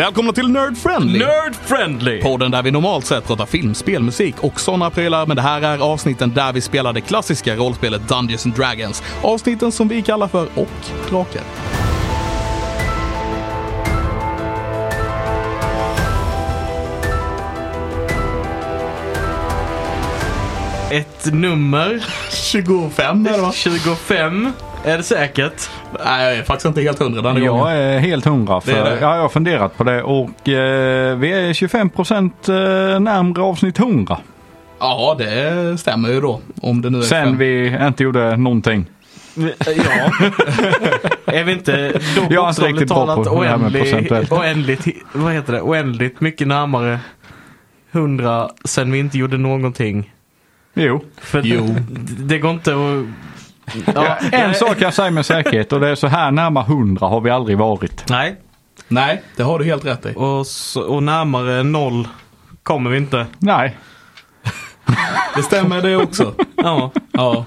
Välkomna till Nerd Friendly! Nerd friendly! Podden där vi normalt sett pratar film, spel, musik och sådana prylar. Men det här är avsnitten där vi spelar det klassiska rollspelet Dungeons and Dragons. Avsnitten som vi kallar för Och Drakar. Ett nummer, 25 är det va? 25, är det säkert? Nej, jag är faktiskt inte helt hundra den gången. Jag är helt hundra. För, Det är det. Ja, jag har funderat på det och eh, vi är 25 procent eh, närmare avsnitt 100. Ja, det stämmer ju då. Om det nu är Sen fem. vi inte gjorde någonting. Ja. är vi inte då Jag inte bokstavligt riktigt talat oändligt, oändligt, vad heter det, oändligt mycket närmare 100 sen vi inte gjorde någonting? Jo. För Jo. Det, det går inte att... Ja, En sak jag säger med säkerhet och det är så här närmare 100 har vi aldrig varit. Nej, Nej, det har du helt rätt i. och, så, och närmare noll kommer vi inte. Nej. Det stämmer det också. Ja. Ja.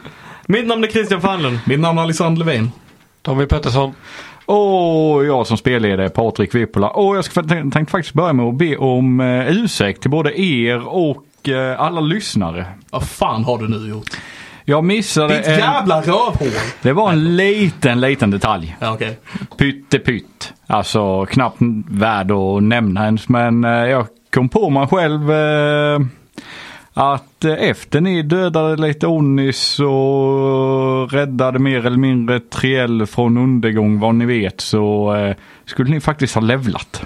Mitt namn är Christian Fanlund. Mitt namn är Alexander Levin. Tommy Pettersson. Och jag som spelledare Patrik Vippola. Och jag ska, tänkte faktiskt börja med att be om eh, ursäkt till både er och eh, alla lyssnare. Vad fan har du nu gjort? Jag missade Ditt en, jävla rövhål! Det var en liten, liten detalj. Ja, okej. Pyttepytt. Alltså knappt värd att nämna ens. Men eh, jag kom på mig själv eh, att eh, efter ni dödade lite Onnis och räddade mer eller mindre Triell från undergång vad ni vet så eh, skulle ni faktiskt ha levlat.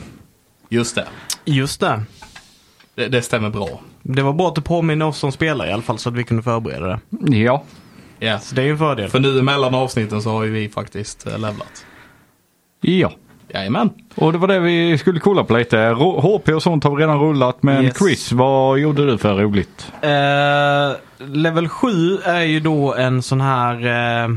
Just det. Just det. det. Det stämmer bra. Det var bra att du påminner oss som spelar i alla fall så att vi kunde förbereda det. Ja. Ja. Så det är ju en fördel. För nu mellan avsnitten så har ju vi faktiskt eh, levlat. Ja. Jajamän. Och det var det vi skulle kolla på lite. HP och sånt har vi redan rullat men Yes. Chris vad gjorde du för roligt? Eh, level 7 är ju då en sån här eh,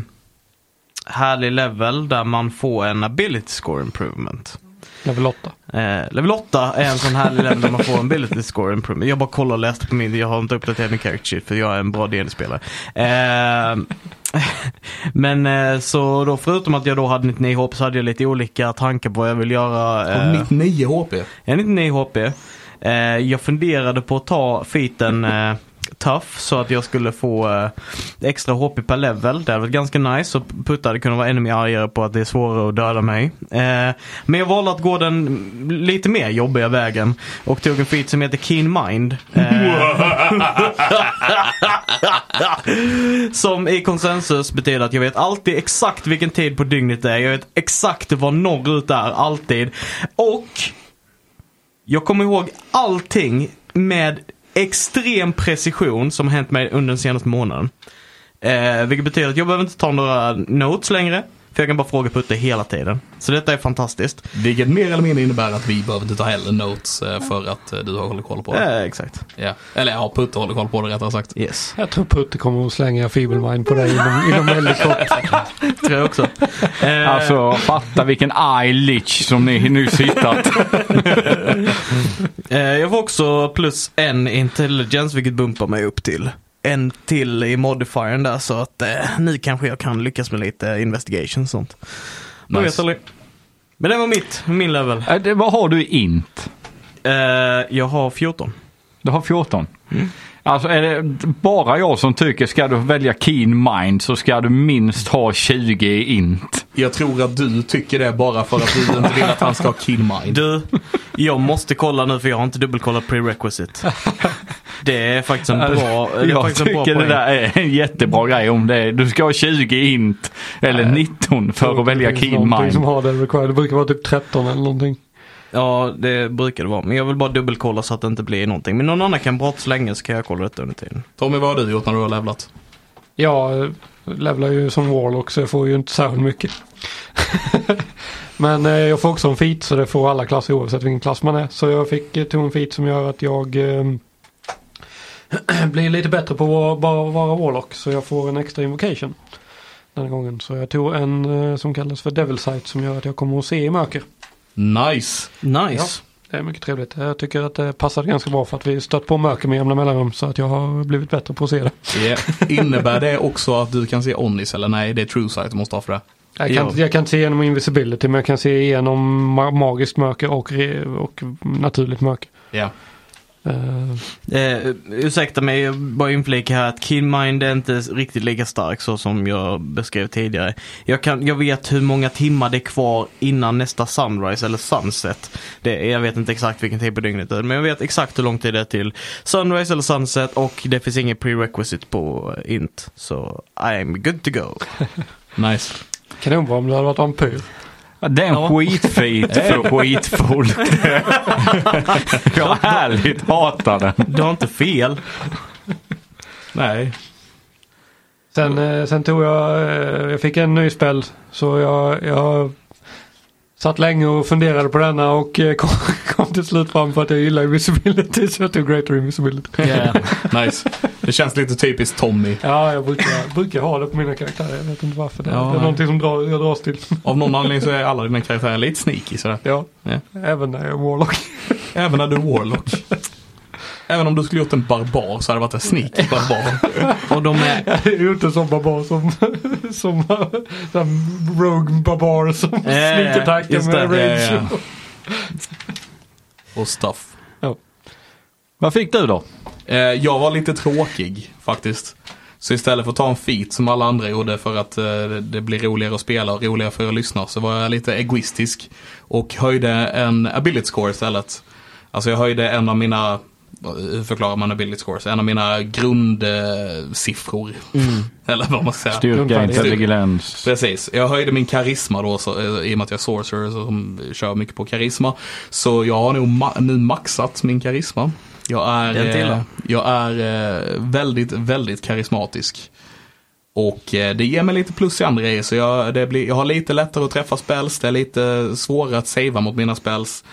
härlig level där man får en ability score improvement. Level 8. Eh, level 8 är en sån härlig level där man får en ability score improvement. Jag bara kollade och läste på min, jag har inte uppdaterat min character sheet för jag är en bra D&D-spelare. Eh, men eh, så då förutom att jag då hade 99 HP så hade jag lite olika tankar på vad jag vill göra. Har eh, 99 HP. jag är 99 HP. Eh, jag funderade på att ta feeten eh, Tough så att jag skulle få eh, extra HP per level. Det hade varit ganska nice och puttade hade kunnat vara ännu mer argare på att det är svårare att döda mig. Eh, men jag valde att gå den lite mer jobbiga vägen och tog en feat som heter Keen Mind. Eh, som i konsensus betyder att jag vet alltid exakt vilken tid på dygnet det är. Jag vet exakt var norrut är, alltid. Och jag kommer ihåg allting med extrem precision som har hänt mig under den senaste månaden. Eh, vilket betyder att jag behöver inte ta några notes längre. För jag kan bara fråga Putte hela tiden. Så detta är fantastiskt. Vilket mer eller mindre innebär att vi behöver inte ta heller notes eh, för att eh, du har hållit koll på det. Eh, exakt. Ja. Eller ja, Putte håller koll på det rättare sagt. Yes. Jag tror Putte kommer att slänga Feeble Mind på dig inom, inom väldigt kort. Tror jag också. Eh, Alltså fatta vilken eye lich som ni nyss hittat. eh, jag får också plus en intelligence vilket bumpar mig upp till en till i modifiern där så att eh, nu kanske jag kan lyckas med lite investigation och sånt. Man Nice. vet aldrig. Men det var mitt, min level. Äh, det- Vad har du i int? Eh, jag har 14. Du har 14. Mm. Alltså är det bara jag som tycker ska du välja keen mind så ska du minst ha 20 i int. Jag tror att du tycker det bara för att du inte vill att han ska ha kill mind. Du, jag måste kolla nu för jag har inte dubbelkollat prerequisite. Det är faktiskt en bra, det jag faktiskt en bra tycker det poäng. där är en jättebra grej om det är, du ska ha 20 i int eller 19 för att välja keen någonting som mind. har det required. Det brukar vara typ 13 eller någonting. Ja, det brukar det vara. Men jag vill bara dubbelkolla så att det inte blir någonting. Men någon annan kan prata så länge så kan jag kolla detta under tiden. Tommy, vad har du gjort när du har levlat? Jag levlar ju som Warlock så jag får ju inte särskilt mycket. Men eh, jag får också en feat så det får alla klasser oavsett vilken klass man är. Så jag fick eh, tog en feat som gör att jag eh, blir lite bättre på att bara vara Warlock. Så jag får en extra invocation. Den här gången. Så jag tog en eh, som kallas för Devil Sight som gör att jag kommer att se i mörker. Nice. Nice. Det är mycket trevligt. Jag tycker att det passade ganska bra för att vi stött på mörker med jämna mellanrum så att jag har blivit bättre på att se det. Yeah. Innebär det också att du kan se Onnis eller nej? Det är true sight du måste ha för det. Jag kan, Ja. jag kan inte se igenom invisibility men jag kan se igenom ma- magiskt mörker och, och naturligt mörker. Ja. Eh, Eh, ursäkta mig, jag bara inflika här att Killmind är inte riktigt lika stark så som jag beskrev tidigare. Jag, kan, jag vet hur många timmar det är kvar innan nästa Sunrise eller Sunset. Det, jag vet inte exakt vilken tid på dygnet det är, men jag vet exakt hur lång tid det är till Sunrise eller Sunset och det finns ingen prerequisite på int. Så I'm good to go. Nice. Kanonbra om du hade varit vampyr. Det är en Ja. skitfit för skitfolk. jag härligt hatar den. Du har inte fel. Nej. Sen, eh, sen tog jag, eh, jag fick en ny spel så jag, jag satt länge och funderade på denna och eh, kom, kom till slut fram på att jag gillar invisibility så jag tog greater invisibility. Yeah. nice. Det känns lite typiskt Tommy. Ja, jag brukar, brukar ha det på mina karaktärer. Jag vet inte varför. Det, Ja, det är nej. någonting som drar, jag dras till. Av någon anledning så är alla dina karaktärer lite sneaky sådär. Ja, Ja. även när jag är warlock. Även när du är Warlock. Även om du skulle gjort en barbar så hade det varit en sneaky barbar. Och de är... Jag är ju inte som barbar som, som, som rogue barbar som ja, sneak-attackar just med rage. Ja, Och stuff. Vad fick du då? Eh, jag var lite tråkig faktiskt. Så istället för att ta en feat som alla andra gjorde för att eh, det- blir roligare att spela och roligare för er lyssnare så var jag lite egoistisk. Och höjde en ability score istället. Alltså jag höjde en av mina, hur förklarar man ability scores? En av mina grundsiffror. Eller vad man ska säga. Styrka, intelligens. Precis, jag höjde min karisma då så, eh, i och med att jag är sorcerer som kör mycket på karisma. Så jag har nog ma- nu maxat min karisma. Jag är, eh, jag är eh, väldigt, väldigt karismatisk. Och eh, det ger mig lite plus i andra grejer så jag, det blir, jag har lite lättare att träffa spells, det är lite svårare att savea mot mina spells.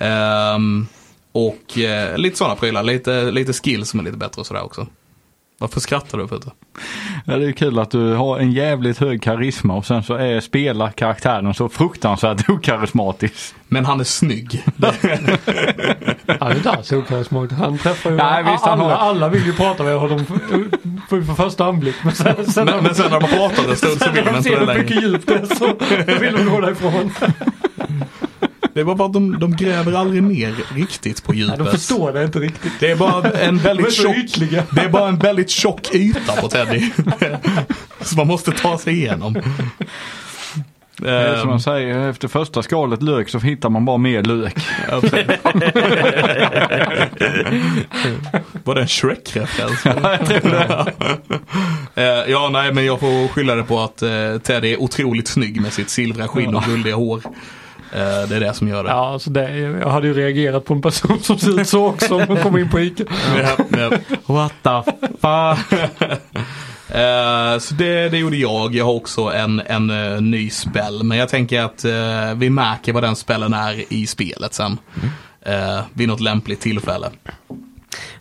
Ehm, och eh, lite sådana prylar, lite, lite skill som är lite bättre och sådär också. Varför skrattar du Putte? Ja, det är kul att du har en jävligt hög karisma och sen så är spelar karaktären så fruktansvärt okarismatisk. Men han är snygg. Han är inte alls okarismatisk. Han träffar ju Nej, visst, han alla, har- alla vill ju prata med honom för, för, för första anblick. Men sen, sen Men, men sen när man pratar en stund så vill de inte ser det hur längre. mycket djup det är så vill de gå därifrån. Det är bara för att de, de gräver aldrig ner riktigt på Nej, djupet. de förstår det inte riktigt. Det är bara en De är väldigt så tjock, ytliga. det är bara en väldigt tjock yta på Teddy. Så man måste ta sig igenom. Det är som Ehm, man säger, efter första skalet lök så hittar man bara mer lök. ja. Var det en Shrek-referens? Eh, ja, nej, men jag får skylla det på att uh, Teddy är otroligt snygg med sitt silvriga skinn och guldiga hår. Eh, det är det som gör det. Ja, alltså det, jag hade ju reagerat på en person som ser ut så också om man kommer in på Ica. Ja, ja. What the fuck? Eh, så det, det gjorde jag. Jag har också en, en eh, ny spell. Men jag tänker att eh, vi märker vad den spellen är i spelet sen. Uh, vid något lämpligt tillfälle.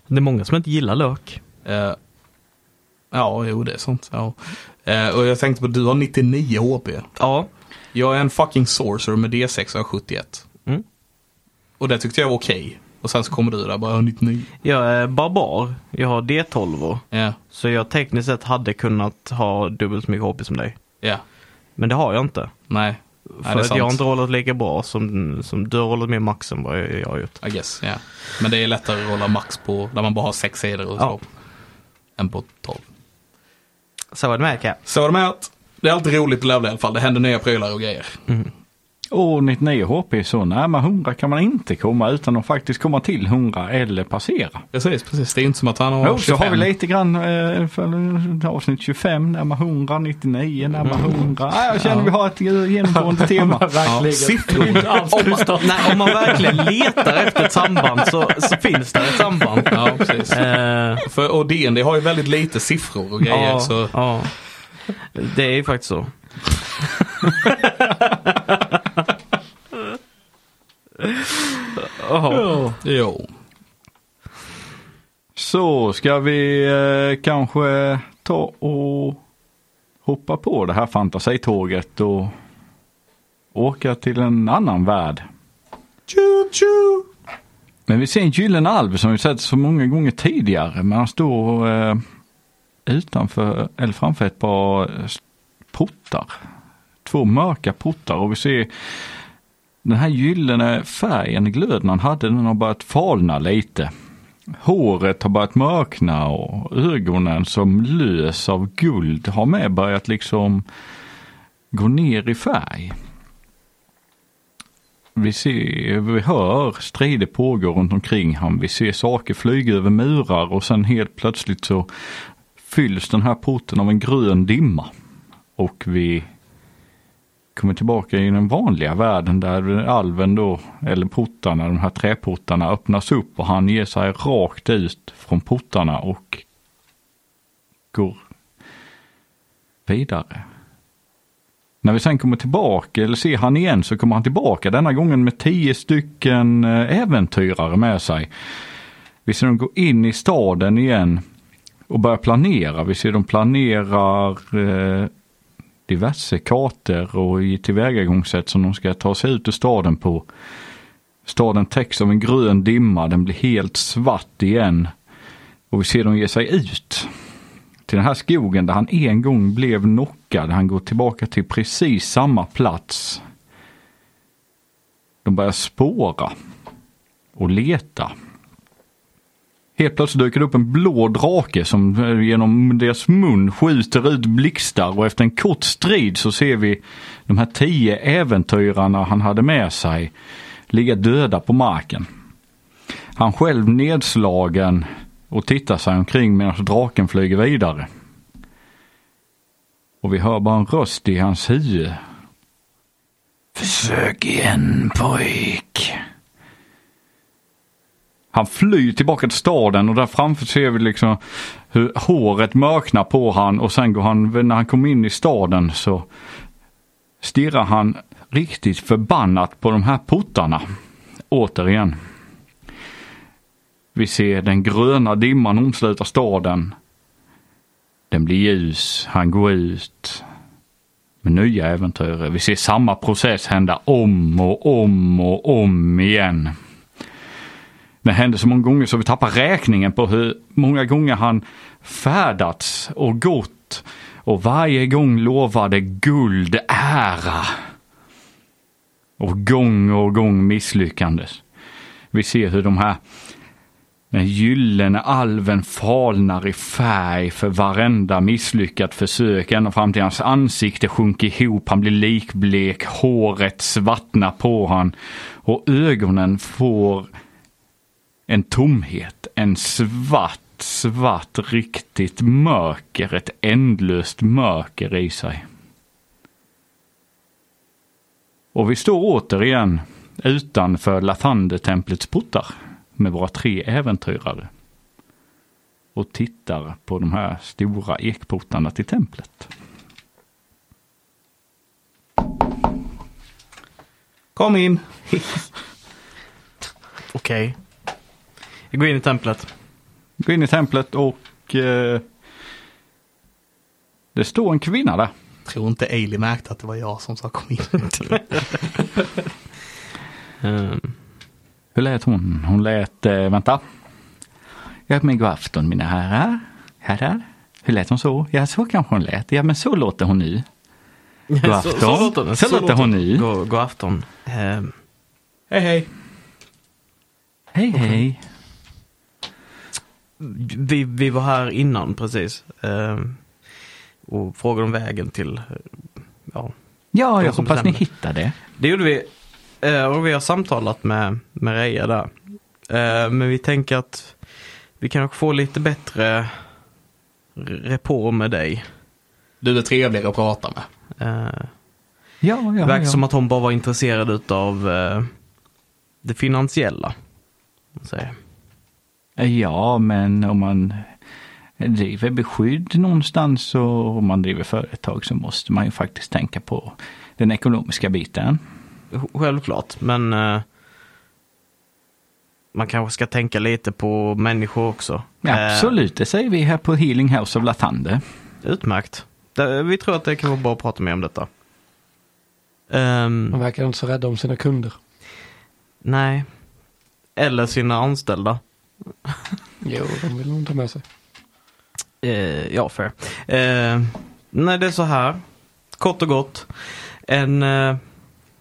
Det är många som inte gillar lök. Ja, jo det är sånt. Ja. Och jag tänkte på, du har 99 HP. Ja. Jag är en fucking sorcerer med D6 och jag har 71. Mm. Och det tyckte jag var okej. Och sen så kommer du där bara, jag har 99. Jag är barbar. Jag har D12. Ja, Så jag tekniskt sett hade kunnat ha dubbelt så mycket HP som dig. ja, Men det har jag inte. nej. För att jag har inte rollat lika bra som, som du har rollat mer max än vad jag, jag har gjort. I guess, ja. Men det är lättare att rolla max på, där man bara har sex sidor och så. Ja. Än på 12. Så är det med Cap. Så är det med det är alltid roligt att levla i alla fall. Det händer nya prylar och grejer. Och 99 HP så närmare 100 kan man inte komma utan att faktiskt komma till 100 eller passera. Precis, precis. Det är inte som att han har Jo, så har vi 25. lite grann eh, för avsnitt 25, närmare 100, 99, närmare 100. Ah, jag känner vi har ett genomgående tema. Verkligen. Ja, siffror. Om nej, om man verkligen letar efter ett samband så, så finns det ett samband. Ja, precis. Eh, För, och D&D har ju väldigt lite siffror och grejer. ja, Så, ja. Det är ju faktiskt så. Jaha. jo. Så ska vi eh, kanske ta och hoppa på det här fantasitåget och åka till en annan värld. Choo, choo. Men vi ser en gyllene alv som vi sett så många gånger tidigare. Men han står eh, utanför, eller framför ett par eh, portar. två mörka portar och vi ser den här gyllene färgen, glöden han hade, den har börjat falna lite. Håret har börjat mörkna och ögonen som lös av guld har med börjat liksom gå ner i färg. Vi ser, vi hör strider pågå runt omkring honom. Vi ser saker flyga över murar och sen helt plötsligt så fylls den här porten av en grön dimma. Och vi kommer tillbaka i den vanliga världen där alven då, eller portarna, de här träportarna öppnas upp och han ger sig rakt ut från portarna och går vidare. När vi sen kommer tillbaka eller ser han igen så kommer han tillbaka denna gången med tio stycken eh, äventyrare med sig. Vi ser dem gå in i staden igen och börjar planera. Vi ser de planerar eh, diverse kartor och i tillvägagångssätt som de ska ta sig ut ur staden på. Staden täcks av en grön dimma, den blir helt svart igen. Och vi ser dem ge sig ut till den här skogen där han en gång blev knockad. Han går tillbaka till precis samma plats. De börjar spåra och leta. Helt plötsligt dyker det upp en blå drake som eh, genom deras mun skjuter ut blixtar och efter en kort strid så ser vi de här tio äventyrarna han hade med sig ligga döda på marken. Han själv nedslagen och tittar sig omkring medan draken flyger vidare. Och vi hör bara en röst i hans huvud. Försök igen pojk. Han flyr tillbaka till staden och där framför ser vi liksom hur håret mörknar på han och sen går han, när han kommer in i staden så stirrar han riktigt förbannat på de här portarna. Återigen. Vi ser den gröna dimman omsluta staden. Den blir ljus, han går ut med nya äventyr. Vi ser samma process hända om och om och om igen. Det hände så många gånger så vi tappar räkningen på hur många gånger han färdats och gått och varje gång lovade guld, ära. Och gång och gång misslyckades. Vi ser hur de här den gyllene alven falnar i färg för varenda misslyckat försök ända fram till hans ansikte sjunker ihop, han blir likblek, håret svartnar på han och ögonen får en tomhet, en svart, svart, riktigt mörker, ett ändlöst mörker i sig. Och vi står återigen utanför Lathander-templets portar med våra tre äventyrare. Och tittar på de här stora ekportarna till templet. Kom in. Okej. Jag går in i templet. Gå in i templet och eh, det står en kvinna där. Tror inte Ailey märkte att det var jag som sa kom in. Um, Hur lät hon? Hon lät, eh, vänta. Ja men god afton mina herrar. Herrar. Hur lät hon så? Ja så kanske hon lät. Ja men så låter hon nu. God afton. Så, så låter, det. Så låter hon nu. God, god afton. Um, hej hej. Hej hej. Vi, vi var här innan precis. Um, och frågade om vägen till, ja, Ja, jag hoppas ni bestämmer. hittar det. Det gjorde vi. Eh, Och vi har samtalat med, med Reja där. Eh, Men vi tänker att vi kanske får lite bättre rapport med dig. Du är trevligare att prata med. Eh, Ja, Det ja, verkar ja. som att hon bara var intresserad av det finansiella. säger. Ja, men om man driver beskydd någonstans och om man driver företag så måste man ju faktiskt tänka på den ekonomiska biten. Sj- Självklart, men eh, man kanske ska tänka lite på människor också. Eh, Absolut, det säger vi här på Healing House of Lathander. Utmärkt. Vi tror att det kan vara bra att prata mer om detta. Ehm, De verkar inte så rädda om sina kunder. nej. Eller sina anställda. Jo, de vill nog ta med sig. Eh, ja, fair. Eh, nej, det är så här. Kort och gott. En eh,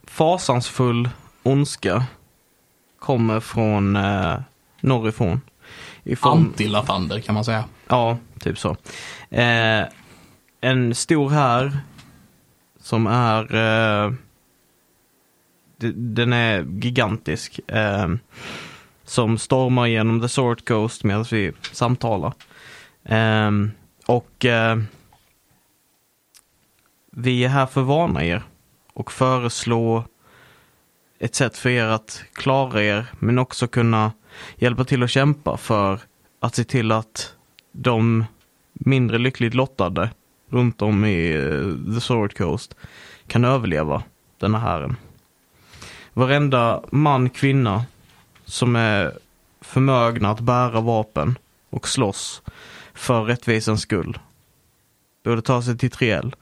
fasansfull ondska kommer från eh, norrifrån. Ifrån, Anti-Lathander kan man säga. Ja, typ så. Eh, en stor här som är eh, den är gigantisk. Som stormar genom The Sword Coast medan vi samtalar. Um, och uh, vi är här för att varna er och föreslå ett sätt för er att klara er men också kunna hjälpa till att kämpa för att se till att de mindre lyckligt lottade runt om i eh, The Sword Coast kan överleva den här hären. Varenda man, kvinna som är förmögna att bära vapen och slåss för rättvisans skull borde ta sig till Triel.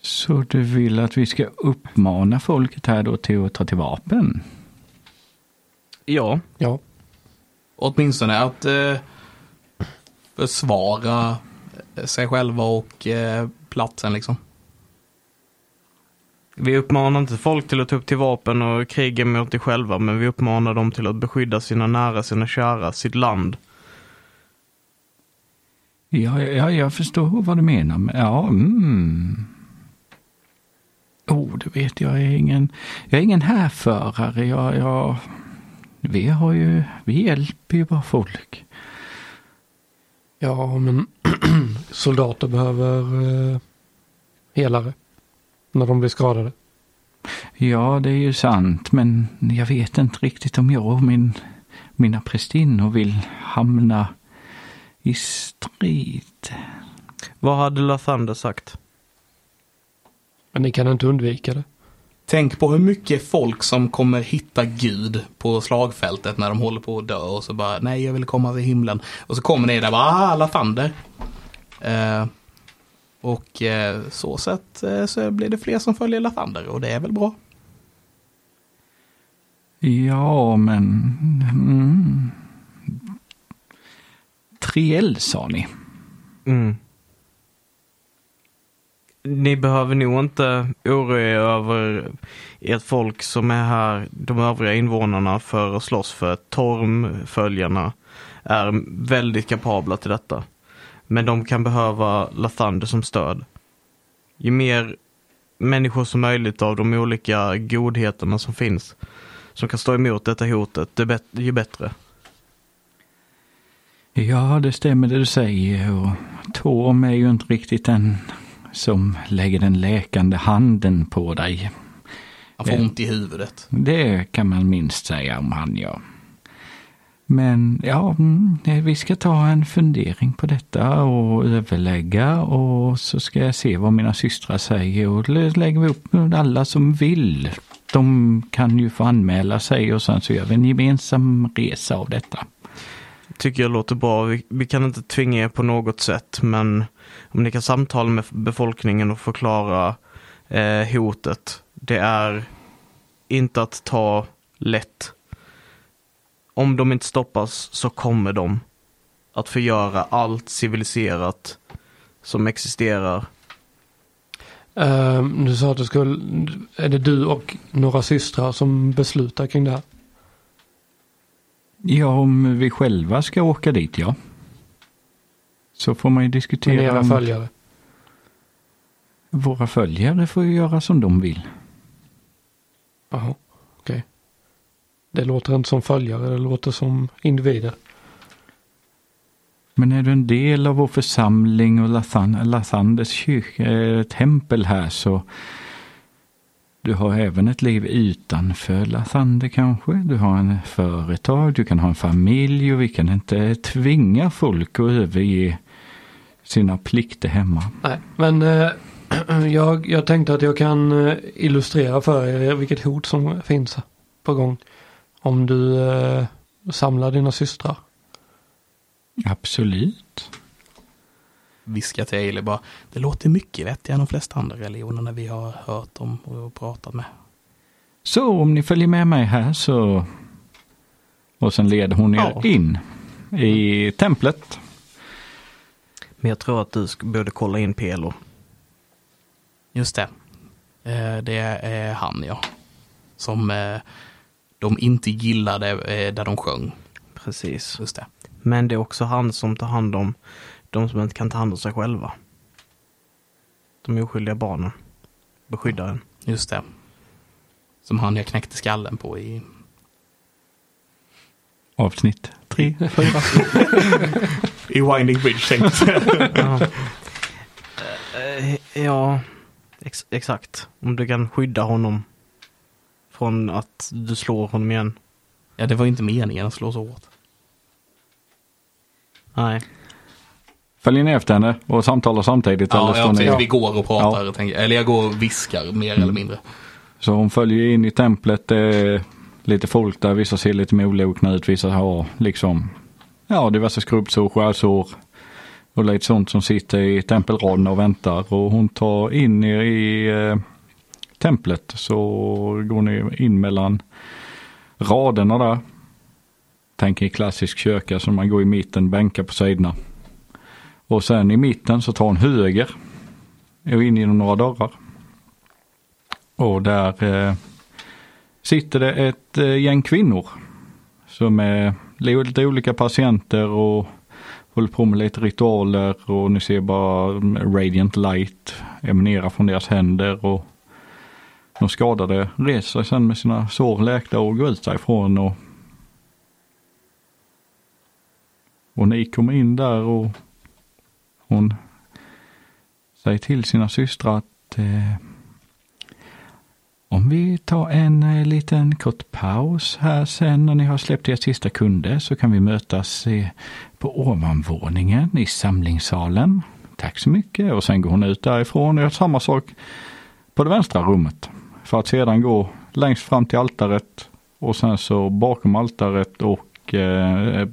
Så du vill att vi ska uppmana folket här då till att ta till vapen? Ja, Ja. Åtminstone att eh, försvara sig själva och eh, platsen liksom. Vi uppmanar inte folk till att ta upp till vapen och kriga mot sig själva, men vi uppmanar dem till att beskydda sina nära, sina kära, sitt land. Ja, ja, jag förstår vad du menar. Men, ja, mm. Oh, du vet, jag är ingen, jag är ingen härförare. Jag, jag, vi har ju, vi hjälper ju bara folk. Ja, men soldater behöver eh, helare. När de blir skadade. Ja, det är ju sant, men jag vet inte riktigt om jag och min, mina prästinnor vill hamna i strid. Vad hade Lathander sagt? Men ni kan inte undvika det. Tänk på hur mycket folk som kommer hitta Gud på slagfältet när de håller på att dö och så bara nej jag vill komma till himlen. Och så kommer ni där bara ah, Lathander. Eh, och eh, så sett eh, så blir det fler som följer Lathander och det är väl bra. Ja, men... Mm. Triel sa ni. Mm. Ni behöver nog inte oroa er över ert folk som är här, de övriga invånarna, för att slåss för Tormföljarna är väldigt kapabla till detta. Men de kan behöva Lathander som stöd. Ju mer människor som möjligt av de olika godheterna som finns som kan stå emot detta hotet, det bet- ju bättre. Ja, det stämmer det du säger. Och Torm är ju inte riktigt den som lägger den läkande handen på dig. Man får ont i huvudet. Det kan man minst säga om han, ja. Men ja, mm, eh, vi ska ta en fundering på detta och överlägga och så ska jag se vad mina systrar säger och lägger vi upp alla som vill. De kan ju få anmäla sig och sen så gör vi en gemensam resa av detta. tycker jag låter bra. Vi, vi kan inte tvinga er på något sätt, men om ni kan samtala med befolkningen och förklara eh, hotet. Det är inte att ta lätt. Om de inte stoppas så kommer de att förgöra allt civiliserat som existerar. Ehm, du sa att det skulle, är det du och några systrar som beslutar kring det här? Ja, om vi själva ska åka dit, ja. Så får man ju diskutera. era om- följare? Våra följare får ju göra som de vill. Jaha, okej. Det låter inte som följare, det låter som individer. Men är du en del av vår församling och Lathan- Lathanders kyrka, eh, tempel här så du har även ett liv utanför Lathander kanske. Du har en företag, du kan ha en familj och vi kan inte tvinga folk att överge sina plikter hemma. Nej, men eh, jag, jag tänkte att jag kan eh, illustrera för er vilket hot som finns på gång. Om du eh, samlar dina systrar. Absolut. Viskar till Ailey bara. Det låter mycket vettigare än de flesta andra religionerna vi har hört om och pratat med. Så om ni följer med mig här så och sen leder hon er Ja. in i templet. Men jag tror att du borde kolla in Pelo. Just det. Eh, det är han ja. Som eh, de inte gillade eh, där de sjöng. Precis. Just det. Men det är också han som tar hand om de som inte kan ta hand om sig själva. De oskyldiga barnen. Beskyddaren. Just det. Som han jag knäckte skallen på i... Avsnitt tre, fyra. I Winding Bridge tänkte jag. Ja, Eh, ja ex exakt. Om du kan skydda honom från att du slår honom igen. Ja, det var inte meningen att slå så hårt. Nej. Följer ni efter henne och samtalar samtidigt? eller Ja, står jag ni... vi går och pratar. Tänker, eller jag går och viskar mer eller mindre. Så hon följer in i templet. Är lite folk där. Vissa ser lite molokna ut. Vissa har liksom ja, diverse skrubbsår, skärsår och lite sånt som sitter i tempelraden och väntar. Och hon tar in er i eh, templet så går ni in mellan raderna där. Tänk i klassisk kyrka som man går i mitten, bänkar på sidorna. Och sen i mitten så tar hon höger och in genom några dörrar. Och där eh, sitter det ett eh, gäng kvinnor som är lite olika patienter och håller på med lite ritualer och ni ser bara radiant light emanera från deras händer och de skadade reser sig sen med sina sår läkta och går ut därifrån och och ni kommer in där och hon säger till sina systrar att eh, om vi tar en eh, liten kort paus här sen när ni har släppt er sista kunder så kan vi mötas eh, på ovanvåningen i samlingssalen. Tack så mycket och sen går hon ut därifrån och gör samma sak på det vänstra rummet. För att sedan gå längst fram till altaret och sen så bakom altaret och eh,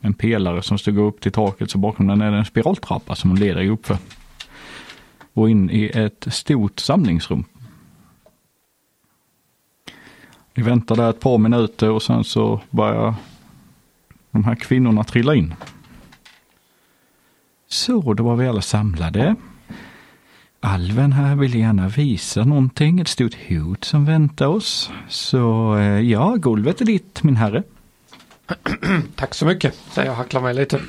en pelare som stod upp till taket så bakom den är det en spiraltrappa som hon leder uppför. Och in i ett stort samlingsrum. Vi väntar där ett par minuter och sen så börjar de här kvinnorna trilla in. Så, då var vi alla samlade. Alven här vill gärna visa någonting, ett stort hot som väntar oss. Så eh, ja, golvet är ditt min herre. Tack så mycket, säger jag hacklar mig lite.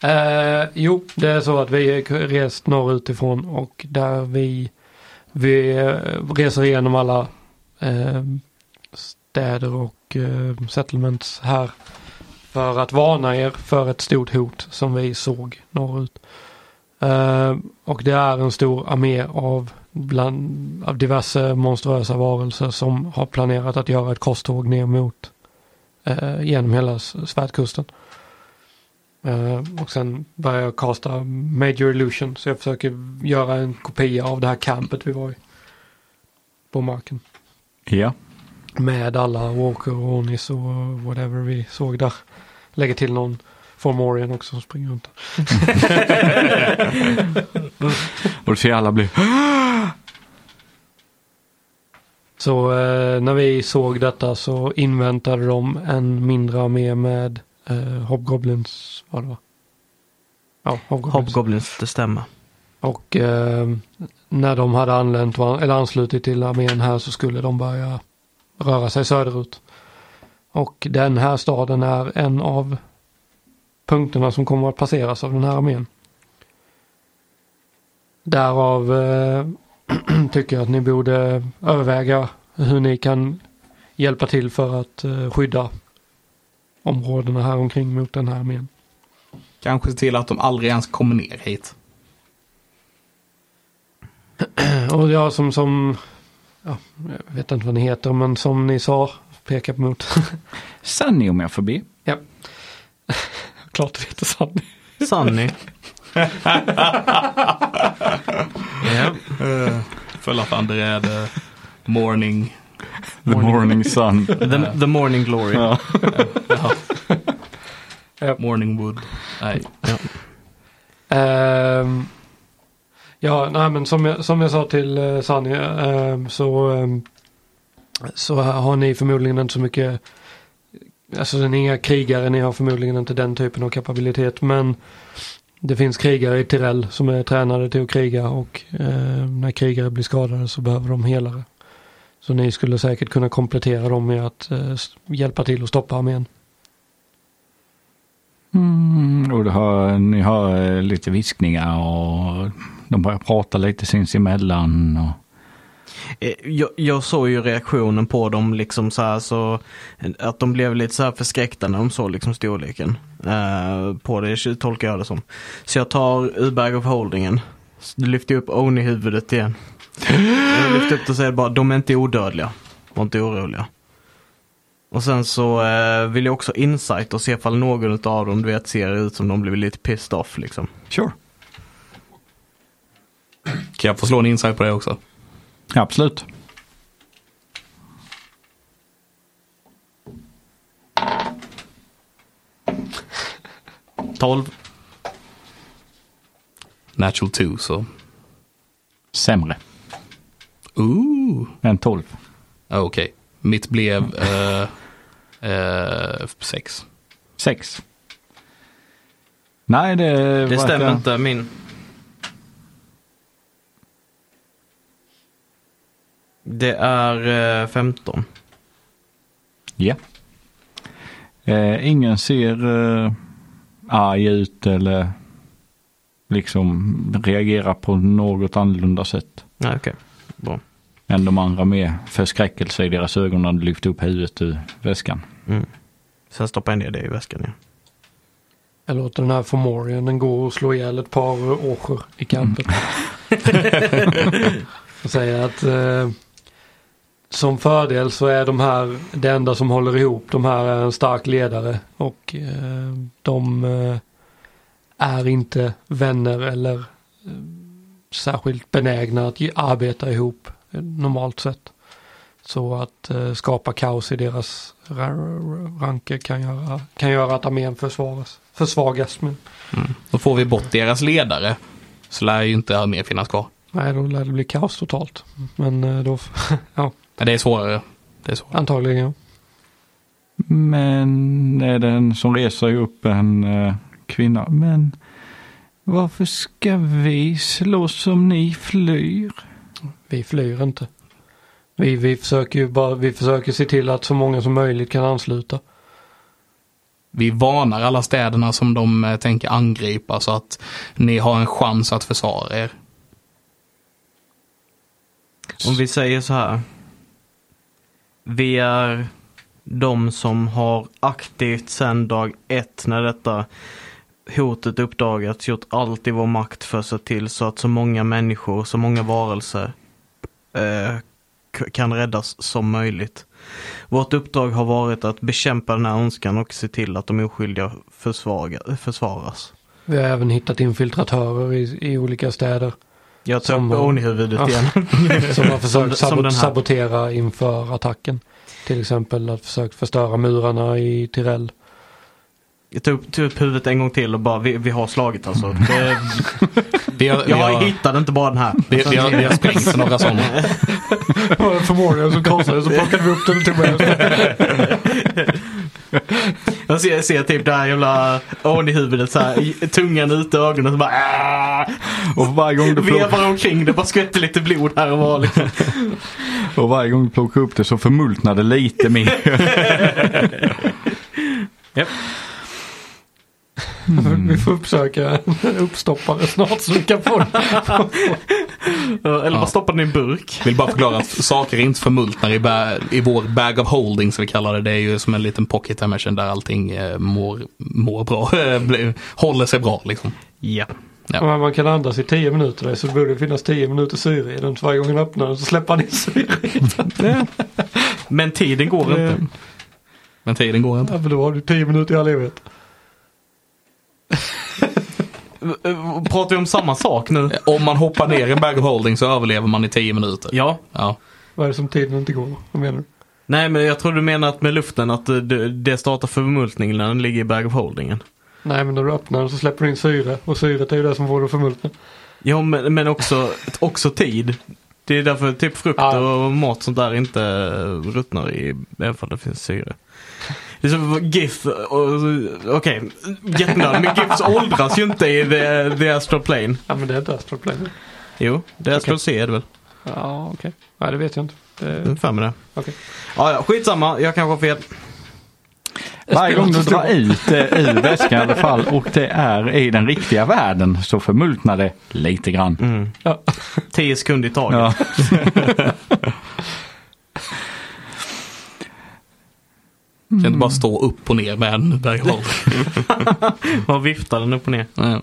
eh, jo, det är så att vi rest norrut ifrån och där vi, vi eh, reser igenom alla eh, städer och eh, settlements här för att varna er för ett stort hot som vi såg norrut. Eh, och det är en stor armé av, bland, av diverse monstruösa varelser som har planerat att göra ett korståg ner mot eh, genom hela svärdkusten. Eh, och sen börjar jag kasta Major Illusion så jag försöker göra en kopia av det här campet vi var i. På marken. Ja, Med alla Walker och Onis och whatever vi såg där. Lägger till någon Formorian också som springer runt. och du ser alla bli Så eh, när vi såg detta så inväntade de en mindre armé med eh, Hobgoblins. Vad det var. Ja, Hobgoblins. Hobgoblins, det stämmer. Och eh, när de hade anlänt, eller anslutit till armén här så skulle de börja röra sig söderut. Och den här staden är en av punkterna som kommer att passeras av den här armén. Därav eh, tycker jag att ni borde överväga hur ni kan hjälpa till för att eh, skydda områdena här omkring mot den här armén. Kanske se till att de aldrig ens kommer ner hit. Och jag som, som ja, jag vet inte vad ni heter, men som ni sa, pekar mot. Sunny om jag får be. Klart det heter Sanny. Sunny. ja. Uh, Fulla för André, the morning. The morning sun. the, the morning glory. ja. Ja. Morning wood. Nej. Ehm, ja, nej men som jag, som jag sa till uh, Sanny ehm, så, ehm, så har ni förmodligen inte så mycket, alltså ni är inga krigare, ni har förmodligen inte den typen av kapabilitet men det finns krigare i Tirell som är tränade till att kriga och eh, när krigare blir skadade så behöver de helare. Så ni skulle säkert kunna komplettera dem med att eh, hjälpa till att stoppa armén. Mm, och har, ni har eh, lite viskningar och de börjar prata lite sinsemellan. Och, Eh, jag, jag såg ju reaktionen på dem liksom så här så att de blev lite så här förskräckta när de såg liksom storleken eh, på det, tolkar jag det som. Så jag tar u-bag of holdingen, lyfter upp Oni-huvudet igen. Jag lyfter upp det och säger bara, de är inte odödliga. Var inte oroliga. Och sen så eh, vill jag också insight och se ifall någon av dem du vet ser ut som de blir lite pissed off liksom. sure. Kan jag få slå en insight på det också? Absolut. Tolv. Natural 2 så. Sämre Ooh. än 12. Ah, Okej. Mitt blev eh, eh, sex. Sex. Nej, det, Det stämmer inte, min. Det är eh, 15. Ja. Eh, ingen ser eh, arg ut eller liksom reagerar på något annorlunda sätt. Nej, okej. Bra. Än de andra med förskräckelse i deras ögon när de lyfte upp huvudet ur väskan. Mm. Sen stoppar jag ner det i väskan igen. Jag låter den här Fomorianen gå och slå ihjäl ett par åsjor i kampen. och säger att eh, som fördel så är de här det enda som håller ihop. De här är en stark ledare och eh, de eh, är inte vänner eller eh, särskilt benägna att ge- arbeta ihop eh, normalt sett. Så att eh, skapa kaos i deras ra- ranker kan göra, kan göra att armén försvaras, försvagas. Men Då får vi bort deras ledare. Så lär ju inte armén finnas kvar. nej, då lär det bli kaos totalt. Men eh, då, ja, Men det är svårare. Det är svårare. antagligen ja. Men är det en som reser upp en eh, kvinna. Men varför ska vi slåss om ni flyr? Vi flyr inte. Vi, vi försöker ju bara, vi försöker se till att så många som möjligt kan ansluta. Vi varnar alla städerna som de eh, tänker angripa så att ni har en chans att försvara er. Om vi säger så här. Vi är de som har aktivt sedan dag ett när detta hotet uppdagats gjort allt i vår makt för att se till så att så många människor, så många varelser eh, kan räddas som möjligt. Vårt uppdrag har varit att bekämpa den här önskan och se till att de oskyldiga försvaga, försvaras. Vi har även hittat infiltratörer i, i olika städer. Jag tar Som upp har- Oni-huvudet igen. Som har försökt Som- som sabot- här. sabotera inför attacken. Till exempel att försökt förstöra murarna i Tirell. Jag tog tog upp huvudet en gång till och bara, vi, vi har slagit alltså. Det, Vi har, vi jag har, hittade inte bara den här. vi, vi har, vi har sprängt några sådana. Förmodligen så krossade så plockade vi upp den och tog med Jag ser, ser typ det här jävla Oni-huvudet så här, i- tungan ute i ögonen så bara! Och varje gång du Vevar omkring det, bara skvätter lite blod här och var liksom. och varje gång du plockar upp det så förmultnar det lite mer. Japp. Vi får uppsöka en uppstoppare snart så vi kan få den. Eller bara Ja. stoppa den i en burk. Vill bara förklara att saker inte förmultnar i, ba, i vår bag of holding som vi kallar det. Det är ju som en liten pocket dimension där allting eh, mår, mår bra. Blir- håller sig bra liksom. Ja. Ja. Men Man kan andas i 10 minuter så det borde finnas 10 minuter syre i den. Så varje gång han öppnar den så släpper han in syre i den. Men tiden går inte. Men tiden går inte. Ja, för då har du 10 minuter i all evighet. Pratar vi om samma sak nu? Om man hoppar ner i en bag of holding så överlever man i 10 minuter. Ja. Ja. Vad är det som tiden inte går? Vad menar du? Nej men jag tror du menar att med luften att det, startar förmultningen när den ligger i bag of holdingen. Nej men när du öppnar den så släpper du in syre. Och syret är ju det som får det att förmultna. Ja men, men också, också tid. Det är därför typ frukt Ja. och mat sånt där inte ruttnar i, även om det finns syre. Det är GIF, och- okej, jättenödig, men GIFs åldras ju inte i The, the Astral Plane. Ja men det är inte Astral Plane. Jo, det är Astral C är det väl? Ja okej. Nej det vet jag inte. Det... Har för mig det. Okej. Ja, ja, skitsamma, jag kanske har fel. Varje gång du drar ut det ur väskan i alla fall och det är i den riktiga världen så förmultnar det lite grann. Mm. Ja. 10 sekunder i taget. Ja. Kan inte bara stå upp och ner med en berghåll. Vad viftar den upp och ner? Ja.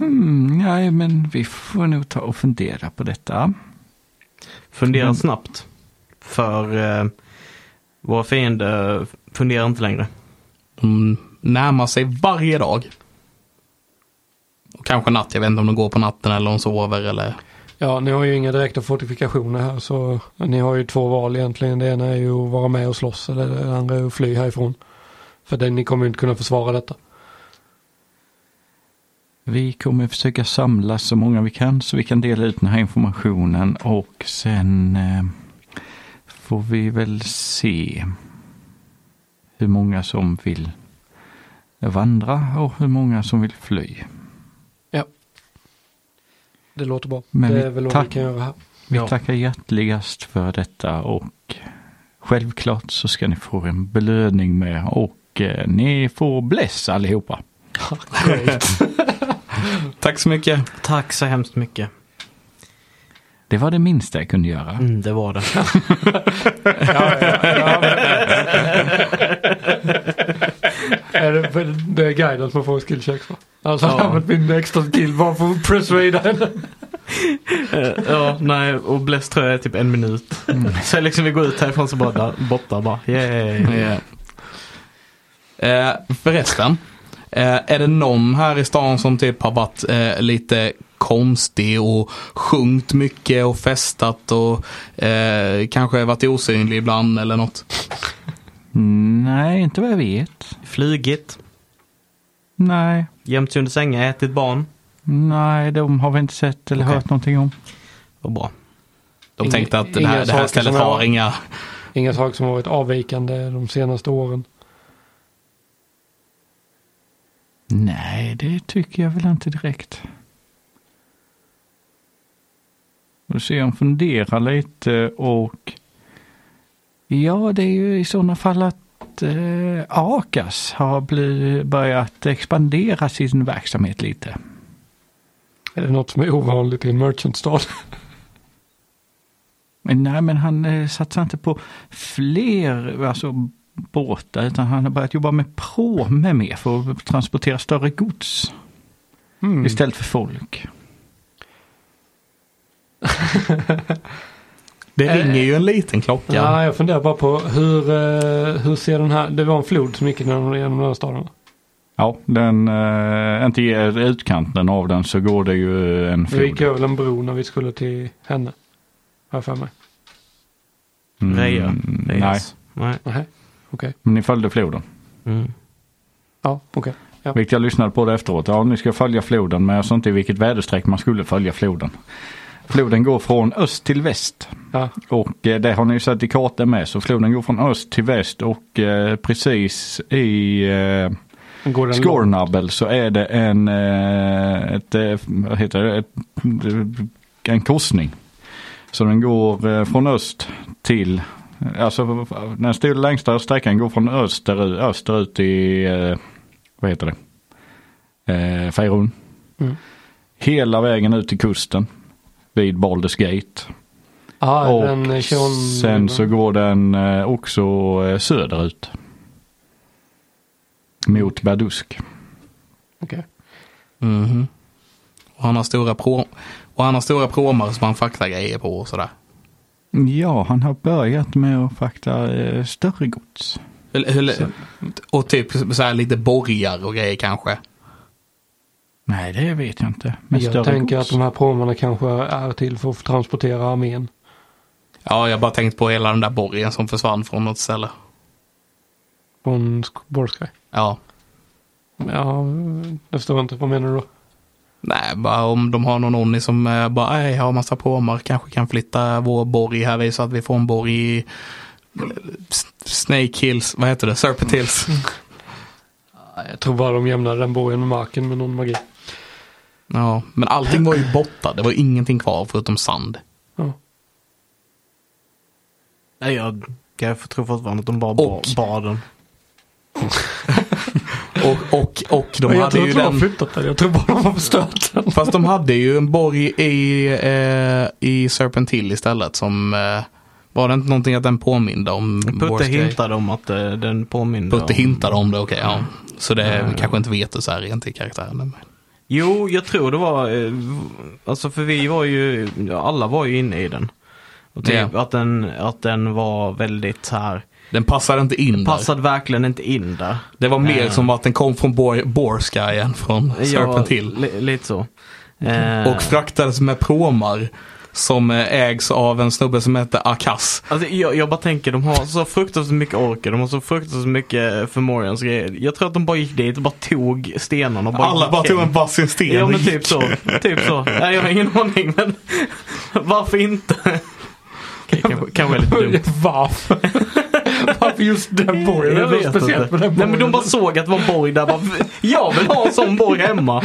Mm, nej, men vi får nog ta och fundera på detta. Fundera Mm. snabbt. För eh, våra fiender funderar inte längre. De närmar sig varje dag. Och kanske natt, jag vet inte om de går på natten eller om de sover eller... Ja, ni har ju inga direkta fortifikationer här så ni har ju två val egentligen. Det ena är ju att vara med och slåss eller det andra är att fly härifrån. För det, ni kommer ju inte kunna försvara detta. Vi kommer försöka samla så många vi kan så vi kan dela ut den här informationen och sen eh, får vi väl se hur många som vill vandra och hur många som vill fly. Det låter bra. Men det är väl vad vi kan göra här. Vi Ja. tackar hjärtligast för detta och självklart så ska ni få en belöning med och eh, ni får bless allihopa. Tack så mycket. Tack så hemskt mycket. Det var det minsta jag kunde göra. Mm, det var det. Är det, för det är guiden som får skillchecks va? Alltså Ja. jag har använt min extra skill bara för att persuada henne. Eh, ja, nej, och Bless tror jag är typ en minut. Så liksom vi går ut härifrån så bara där, borta bara. Yay. Ja. Eh, förresten, eh, är det någon här i stan som typ har varit eh, lite konstig och sjungit mycket och festat och eh, kanske varit osynlig ibland eller något? Nej, inte vad jag vet. Flygit, Nej, gömt sig under sängar, ätit barn. nej, de har vi inte sett eller Okej. hört någonting om. Vad bra. De Inga- tänkte att här, det här stället som jag- har inga... Inga saker som har varit avvikande de senaste åren. Nej, det tycker jag väl inte direkt. Då ser jag funderar lite och ja, det är ju i sådana fall att eh, Akas har bli, börjat expandera sin verksamhet lite. Är det något som är ovanligt i en merchantstad? Nej, men han eh, satsar inte på fler alltså, båtar utan han har börjat jobba med pråme mer för att transportera större gods Mm. istället för folk. Det Eh, ringer ju en liten klocka. Ja, jag funderar bara på hur, eh, hur ser den här, det var en flod som gick genom, den här staden. Ja, den, eh, inte i utkanten av den så går det ju en Vi gick flod. över en bro när vi skulle till henne. Har jag för mig. Mm, Reja. nej. Nej. Nej, okej. men ni följde floden. Mm. Ja, okej. Ja. Vilket jag lyssnade på det efteråt. Ja, ni ska följa floden men jag sa inte i vilket väderstreck man skulle följa floden. Floden går från öst till väst. Ja. Och eh, det har ni ju sett i kartan med. Så floden går från öst till väst och eh, precis i eh? Scornabel så är det en, eh, ett, eh, vad heter det, ett, en korsning. Så den går eh, från öst till, alltså den stora längsta sträckan går från öster, österut i, eh, vad heter det, eh, Fejrun. Mm. Hela vägen ut till kusten vid Baldur's Gate. Ja, och den Sean... sen så går den eh, också eh, söderut. Mot Berdusk. Okej. Mhm. Och han har stora pro och han har stora pråmar som han fraktar grejer på och sådär. Ja, han har börjat med att frakta eh, större gods. Eller- eller- Och typ så här lite borgar och grejer kanske. Nej, det vet jag inte. Men Jag tänker gods. att de här pråmarna kanske är till för att transportera armén. Ja, jag har bara tänkt på hela den där borgen som försvann från något ställe. Från Sk- Borsky. Ja. Ja, jag förstår inte. Vad menar du då? Nej, bara om de har någon onni som eh, bara, nej, jag har massa pråmar, kanske kan flytta vår borg här så att vi får en borg i S- Snake Hills, vad heter det? Serpent Hills. Jag tror bara de jämnade den borgen med marken med någon magi. Ja, men allting var ju borta. Det var ingenting kvar förutom sand. Ja. Nej, jag, jag tror fortfarande att de bara Och- ba- bad den. Och, och, och de jag hade tror ju inte de den... flyttat den. Jag tror bara de har förstört den. Fast de hade ju en borg i, eh, i Serpent Hill istället som... Eh, var det inte någonting att den påminde om Putte hintade om att eh, den påminde Putte om... hintade om det, okej. ja. Så det Mm. kanske inte vet det så här rent i karaktären. Men- Jo, jag tror det var, eh, alltså för vi var ju, ja, alla var ju inne i den. Och typ Ja. att, den, att den var väldigt så här, Den passade inte in där. passade verkligen inte in där. Det var mer Eh. som att den kom från Bor- Borsky än från Serpent Hill. li, lite så. Eh, Och fraktades med pråmar som eh, ägs av en snubbe som heter Akas. Alltså, jag, jag bara tänker, de har så fruktansvärt mycket orker, de har så fruktansvärt mycket förmorians grejer. Jag tror att de bara gick dit och bara tog stenarna och bara Alla bara tog en varsin sten Ja men typ så. Typ så. Nej, jag har ingen aning men varför inte? Kanske, kanske är lite dumt. Varför? Varför just den borgen? Jag vet speciellt inte. med den Nej men de bara såg att det var borg där. Bara, jag vill ha en sån borg hemma.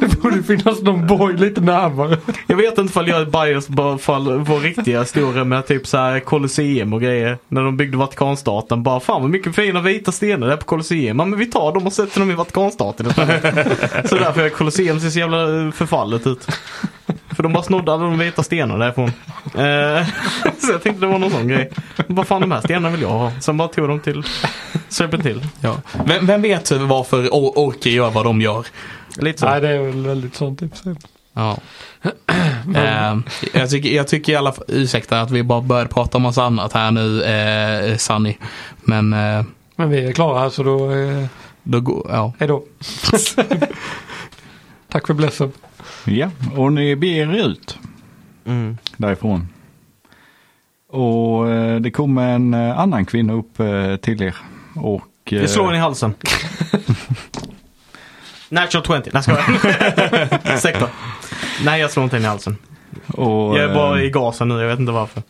Det borde finnas någon borg lite närmare. Jag vet inte ifall jag är bias på riktiga historier med typ så här Colosseum och grejer. När de byggde Vatikanstaten. Bara fan vad mycket fina vita stenar det är på Colosseum. Ja, men vi tar dem och sätter dem i Vatikanstaten så därför är Colosseum ser så jävla förfallet ut. För de bara snodde alla de vita stenarna därifrån. Eh, så jag tänkte det var någon sån grej. Vad fan de här stenarna vill jag ha. Sen bara tog de till Hill. Ja. Vem, vem vet varför or- orker gör vad de gör? Lite så. Nej det är väl väldigt sånt sig. Ja. Eh, jag, tycker, jag tycker i alla fall, ursäkta att vi bara började prata om massa annat här nu, eh, Sunny. Men eh, Men vi är klara här så då, eh, då går, ja. hej då. Tack för blessen. Ja, och ni beger er ut Mm. därifrån. Och eh, det kommer en eh, annan kvinna upp eh, till er. Och, Jag slår den i halsen. Natural 20. Nej, ska jag Sektor. Nej, jag slår inte den i halsen. och, Jag är bara i gasen nu, jag vet inte varför.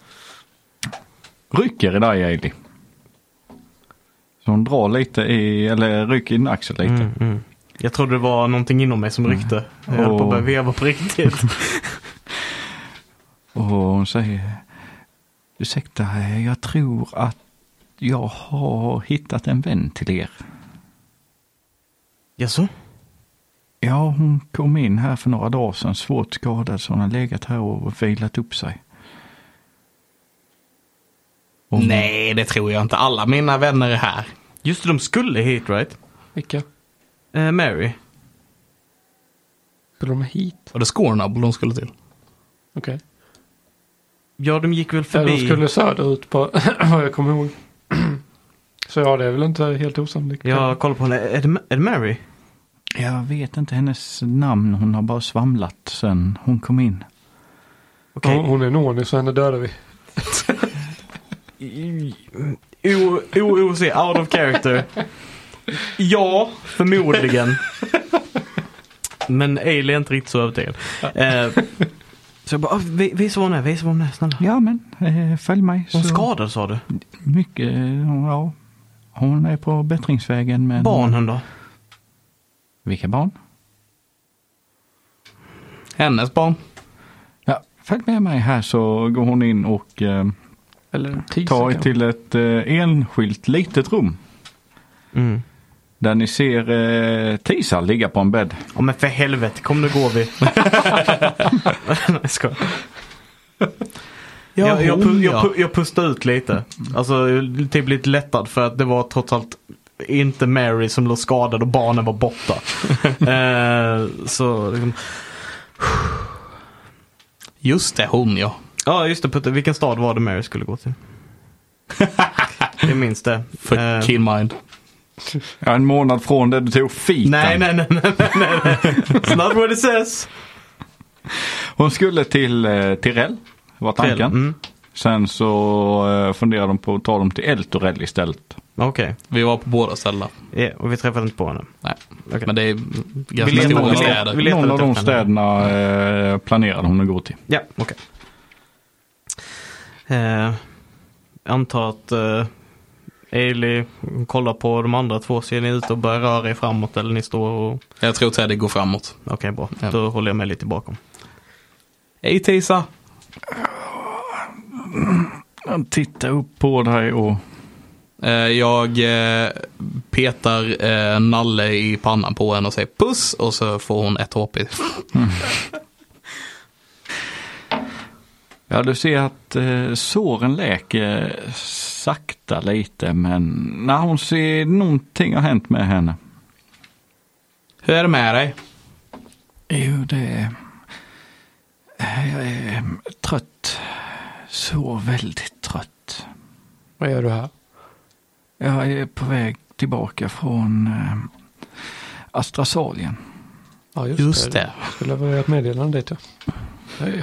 rycker i dig Ailey. Så hon drar lite i, eller rycker i din axel lite. Mm, mm. Jag trodde det var någonting inom mig som ryckte. Jag höll på att börja veva på riktigt. Och hon säger, ursäkta, jag tror att jag har hittat en vän till er. Jaså? Ja, hon kom in här för några dagar sedan, svårt skadad, så hon har legat här och vilat upp sig. Och- Nej, det tror jag inte. Alla mina vänner är här. Just det, de skulle hit right? Vilka? Eh, Mary. Skulle de hit? Och det är Scornable de skulle till. Okej. Ja, de gick väl förbi. de skulle söderut på vad jag kommer ihåg. Så ja, det är väl inte helt osannolikt. Jag kollar på henne. Är det, är det Mary? Jag vet inte hennes namn, hon har bara svamlat sen hon kom in. Okej. Hon, hon är Noni så henne dödar vi. OOC, out of character. Ja, förmodligen. Men Ailey är inte riktigt så övertygad. Eh, så jag bara, ah, vi- visa vad hon är, visa vad hon är, snälla. Ja men, eh, följ mig. Hon så skadad sa du? Mycket, ja. Hon är på bättringsvägen men... Barnen då? Vilka barn? Hennes barn. Ja, följ med mig här så går hon in och eh, Eller Tisa tar till ett eh, enskilt litet rum. Mm. Där ni ser eh, Tisa ligga på en bädd. Ja men för helvete, kom nu går vi. Jag skojar. Ja, jag, jag, pu- jag, ja. pu- jag pustade ut lite. Alltså typ lite lättad för att det var trots allt inte Mary som låg skadad och barnen var borta. eh, så liksom, Just det, hon ja. Ja just det Putte, vilken stad var det Mary skulle gå till? jag minns det. För Eh, Killmind. Ja, en månad från det du tog fiten. nej, nej, nej, nej, nej, nej. It's not what it says. Hon skulle till eh, Tirell, var tanken. Mm. Sen så eh, funderade de på att ta dem till Eltorell istället. Okej, Vi var på båda ställena. Ja, och vi träffade inte på henne. Nej. Okej. Men det är ganska letar- stora vi letar- städer. vi letar Någon av de städerna eh, planerade hon att gå till. Ja, okej. Eh, antar att uh, Ailey kollar på de andra två. Ser ni ut och börjar röra er framåt eller ni står och... Jag tror Teddy går framåt. Okej, bra. Ja. Då håller jag mig lite bakom. Hej Tisa! Han tittar upp på dig och Eh, Jag eh, petar eh, Nalle i pannan på henne och säger puss och så får hon ett HP. Ja, du ser att eh, såren läker sakta lite men när hon ser någonting har hänt med henne. Hur är det med dig? Jo, det är... Jag är trött. Så väldigt trött. Vad gör du här? Jag är på väg tillbaka från eh, Astrasalien. Ja, just, Just det. det. Jag skulle leverera ett meddelande dit.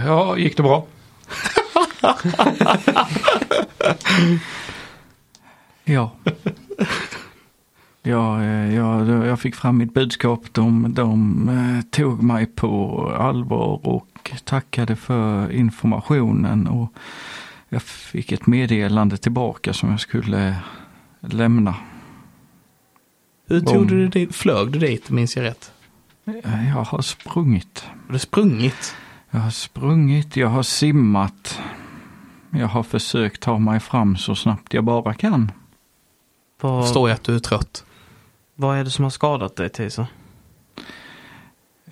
Ja, gick det bra? Ja. Ja, eh, jag, jag fick fram mitt budskap. De, de eh, tog mig på allvar och tackade för informationen. Och jag fick ett meddelande tillbaka som jag skulle lämna. Hur Om- tog du dit? Flög du dit, minns jag rätt? Eh, Jag har sprungit. Har du sprungit? Jag har sprungit, jag har simmat. Jag har försökt ta mig fram så snabbt jag bara kan. Vad, Förstår jag att du är trött. vad är det som har skadat dig, Tisa?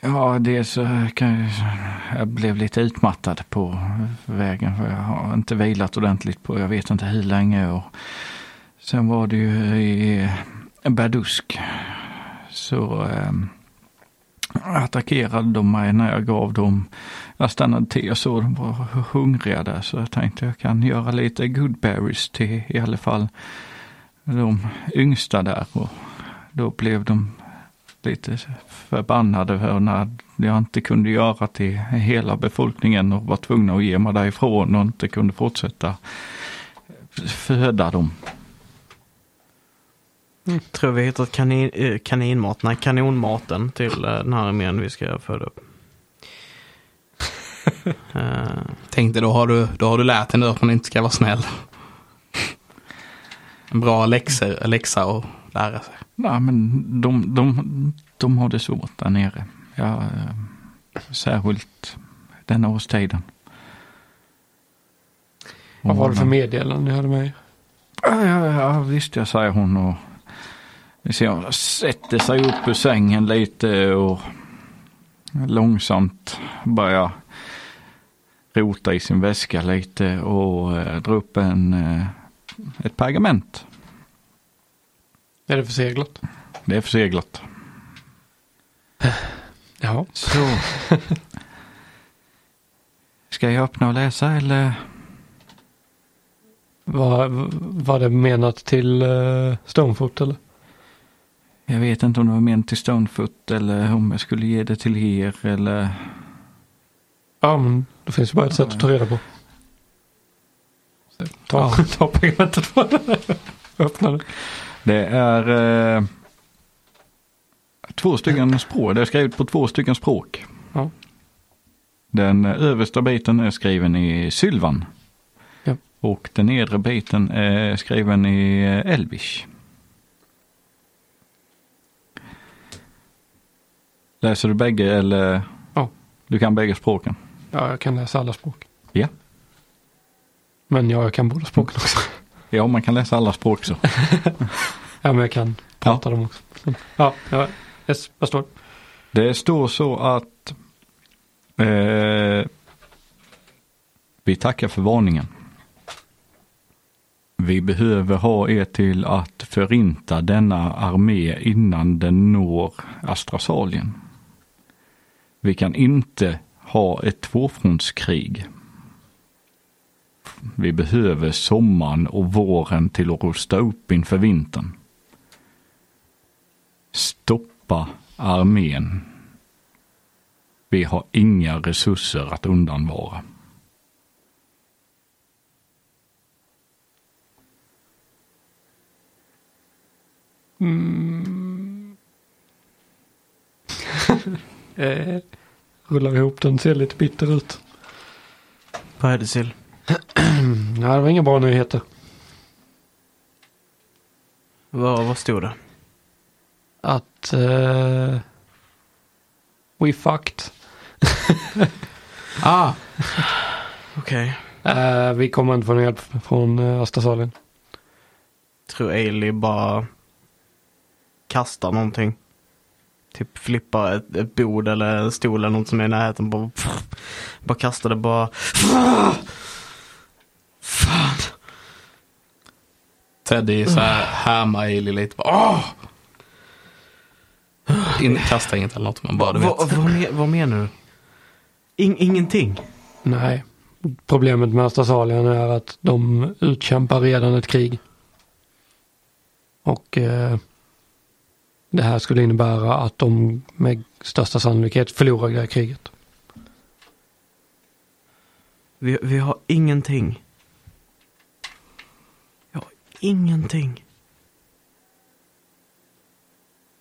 Ja, det så kan jag, jag blev lite utmattad på vägen för jag har inte vilat ordentligt på jag vet inte hur länge. Och sen var det ju i Berdusk så eh, attackerade de mig när jag gav dem, jag stannade till, och såg de var hungriga där så jag tänkte jag kan göra lite goodberries till i alla fall de yngsta där och då blev de lite förbannade för när jag inte kunde göra till hela befolkningen och var tvungna att ge mig därifrån och inte kunde fortsätta föda dem. Mm. Tror vi hittat kanin, eh, kaninmat, nej kanonmaten till eh, den här armén vi ska föda upp. Eh, Tänkte då har du, då har du lärt henne att man inte ska vara snäll. En bra läxor, läxa att lära sig. Nej, men de, de, de har det svårt där nere. Ja, eh, särskilt denna årstiden. Vad var det för meddelande ni hade med er? Ja, ja, ja, visst jag säger hon och hon sätter sig upp ur sängen lite och långsamt börjar rota i sin väska lite och eh, dra upp en, eh, ett pergament. Är det förseglat? Det är förseglat. Ja. Så. Ska jag öppna och läsa eller? Var, var det menat till uh, Stonefoot eller? Jag vet inte om det var menat till Stonefoot eller om jag skulle ge det till er eller. Ja, men det finns ju bara ett sätt att ta reda på. Ta, ta pergamentet på den. Öppna det. Det är eh, två stycken språk. Det är skrivet på två stycken språk. Ja. Den översta biten är skriven i sylvan. Ja. Och den nedre biten är skriven i eh, elvish. Läser du bägge eller? Ja. Du kan bägge språken? Ja, jag kan läsa alla språk. Ja. Men ja, jag kan båda språken också. Ja, man kan läsa alla språk så. Ja, men jag kan prata dem också. Ja, ja, yes, vad står det? Det står så att eh, vi tackar för varningen. Vi behöver ha er till att förinta denna armé innan den når Astrasalien. Vi kan inte ha ett tvåfrontskrig. Vi behöver sommaren och våren till att rusta upp inför vintern. Stoppa armén. Vi har inga resurser att undanvara. Mm. eh, rullar ihop den, ser lite bitter ut. vad är det Sill? Nej, det var inga bra nyheter. Vad, vad stod det? Att eh, we fucked. Ah, Okej. Eh, vi kommer inte få någon hjälp från uh, Astasalien. Tror Ailey bara kastar någonting. Typ flippar ett, ett bord eller en stol eller något som är i närheten. Bara, bara kastar det bara. Fan. Teddy så här härmar Ailey lite. Bara, Åh! In, kasta inget eller något men bara du vet. Vad, vad, men- vad menar du? In, ingenting? Nej. Problemet med Astasalien är att de utkämpar redan ett krig. Och eh, det här skulle innebära att de med största sannolikhet förlorar det här kriget. Vi, vi har ingenting. Jag har ingenting.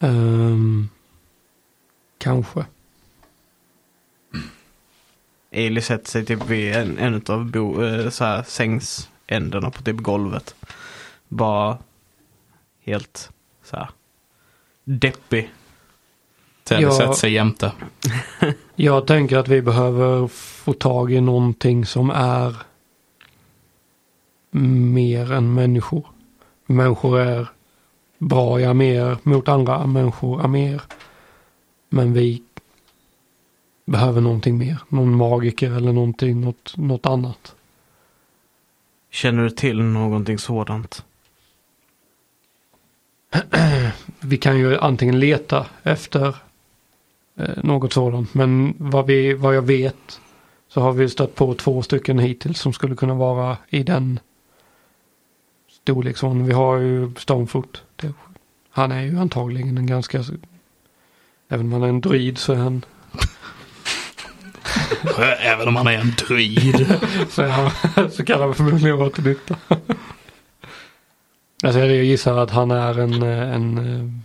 Ehm, kanske. Ailey sätter sig typ vid en, en av bo, eh, så här, sängsändarna på typ golvet. Bara helt så här deppig. Teddy Ja. sätter sig jämte. Jag tänker att vi behöver få tag i någonting som är mer än människor. Människor är bra i arméer mot andra människor arméer. Men vi behöver någonting mer. Någon magiker eller någonting, något, något annat. Känner du till någonting sådant? Vi kan ju antingen leta efter eh, något sådant. Men vad, vi, vad jag vet så har vi stött på två stycken hittills som skulle kunna vara i den storleksordningen. Vi har ju Stonefoot. Han är ju antagligen en ganska, även om han är en druid så är han, Även om han är en druid. så, han, så kan han förmodligen vara till nytta. alltså jag gissar att han är en, en,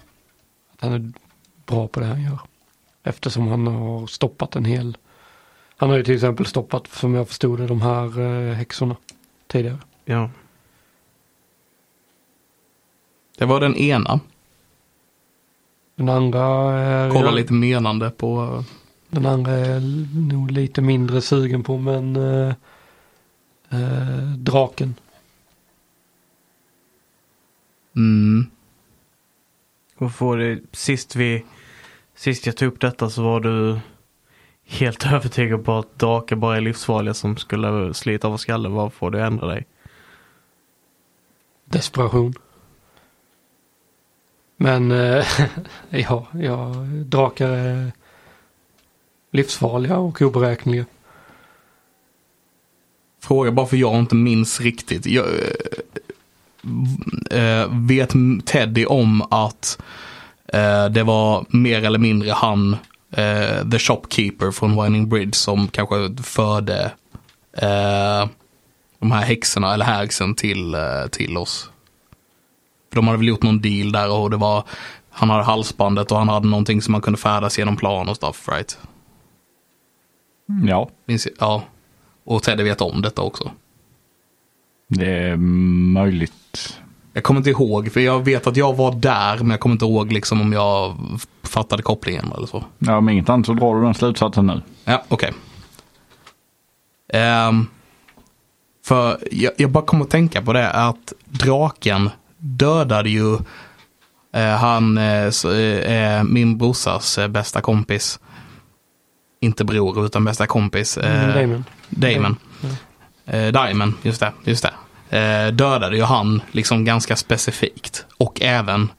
att han är bra på det han gör. Eftersom han har stoppat en hel, han har ju till exempel stoppat, som jag förstod det, de här eh, häxorna tidigare. Ja. Det var den ena. Den andra är, Kolla lite menande på... den andra är nog lite mindre sugen på men eh, eh, draken. Mm. Och får det, sist vi, sist jag tog upp detta så var du helt övertygad på att drakar bara är livsfarliga som skulle slita av skallen. Vad får du ändra dig? Desperation. Men eh, ja, ja, drakar är livsfarliga och oberäkneliga. Fråga bara för jag inte minns riktigt. Jag, eh, vet Teddy om att eh, det var mer eller mindre han, eh, the shopkeeper från Winding Bridge som kanske förde eh, de här häxorna eller häxen till, eh, till oss. För de hade väl gjort någon deal där och det var, han hade halsbandet och han hade någonting som man kunde färdas genom plan och stuff, right? Ja, Minns jag? Ja. Och Teddy vet om detta också. det är möjligt. Jag kommer inte ihåg, för jag vet att jag var där, men jag kommer inte ihåg liksom om jag fattade kopplingen eller så. Ja, om inget annat så drar du den slutsatsen nu. Ja, okej. Ehm, för jag, jag bara kommer att tänka på det att draken dödade ju eh, han, eh, så, eh, min brorsas eh, bästa kompis. Inte bror, utan bästa kompis. Mm, Eh, Damon. Damon. Eh, Diamond, just det. Just det. Eh, dödade ju han liksom ganska specifikt. Och även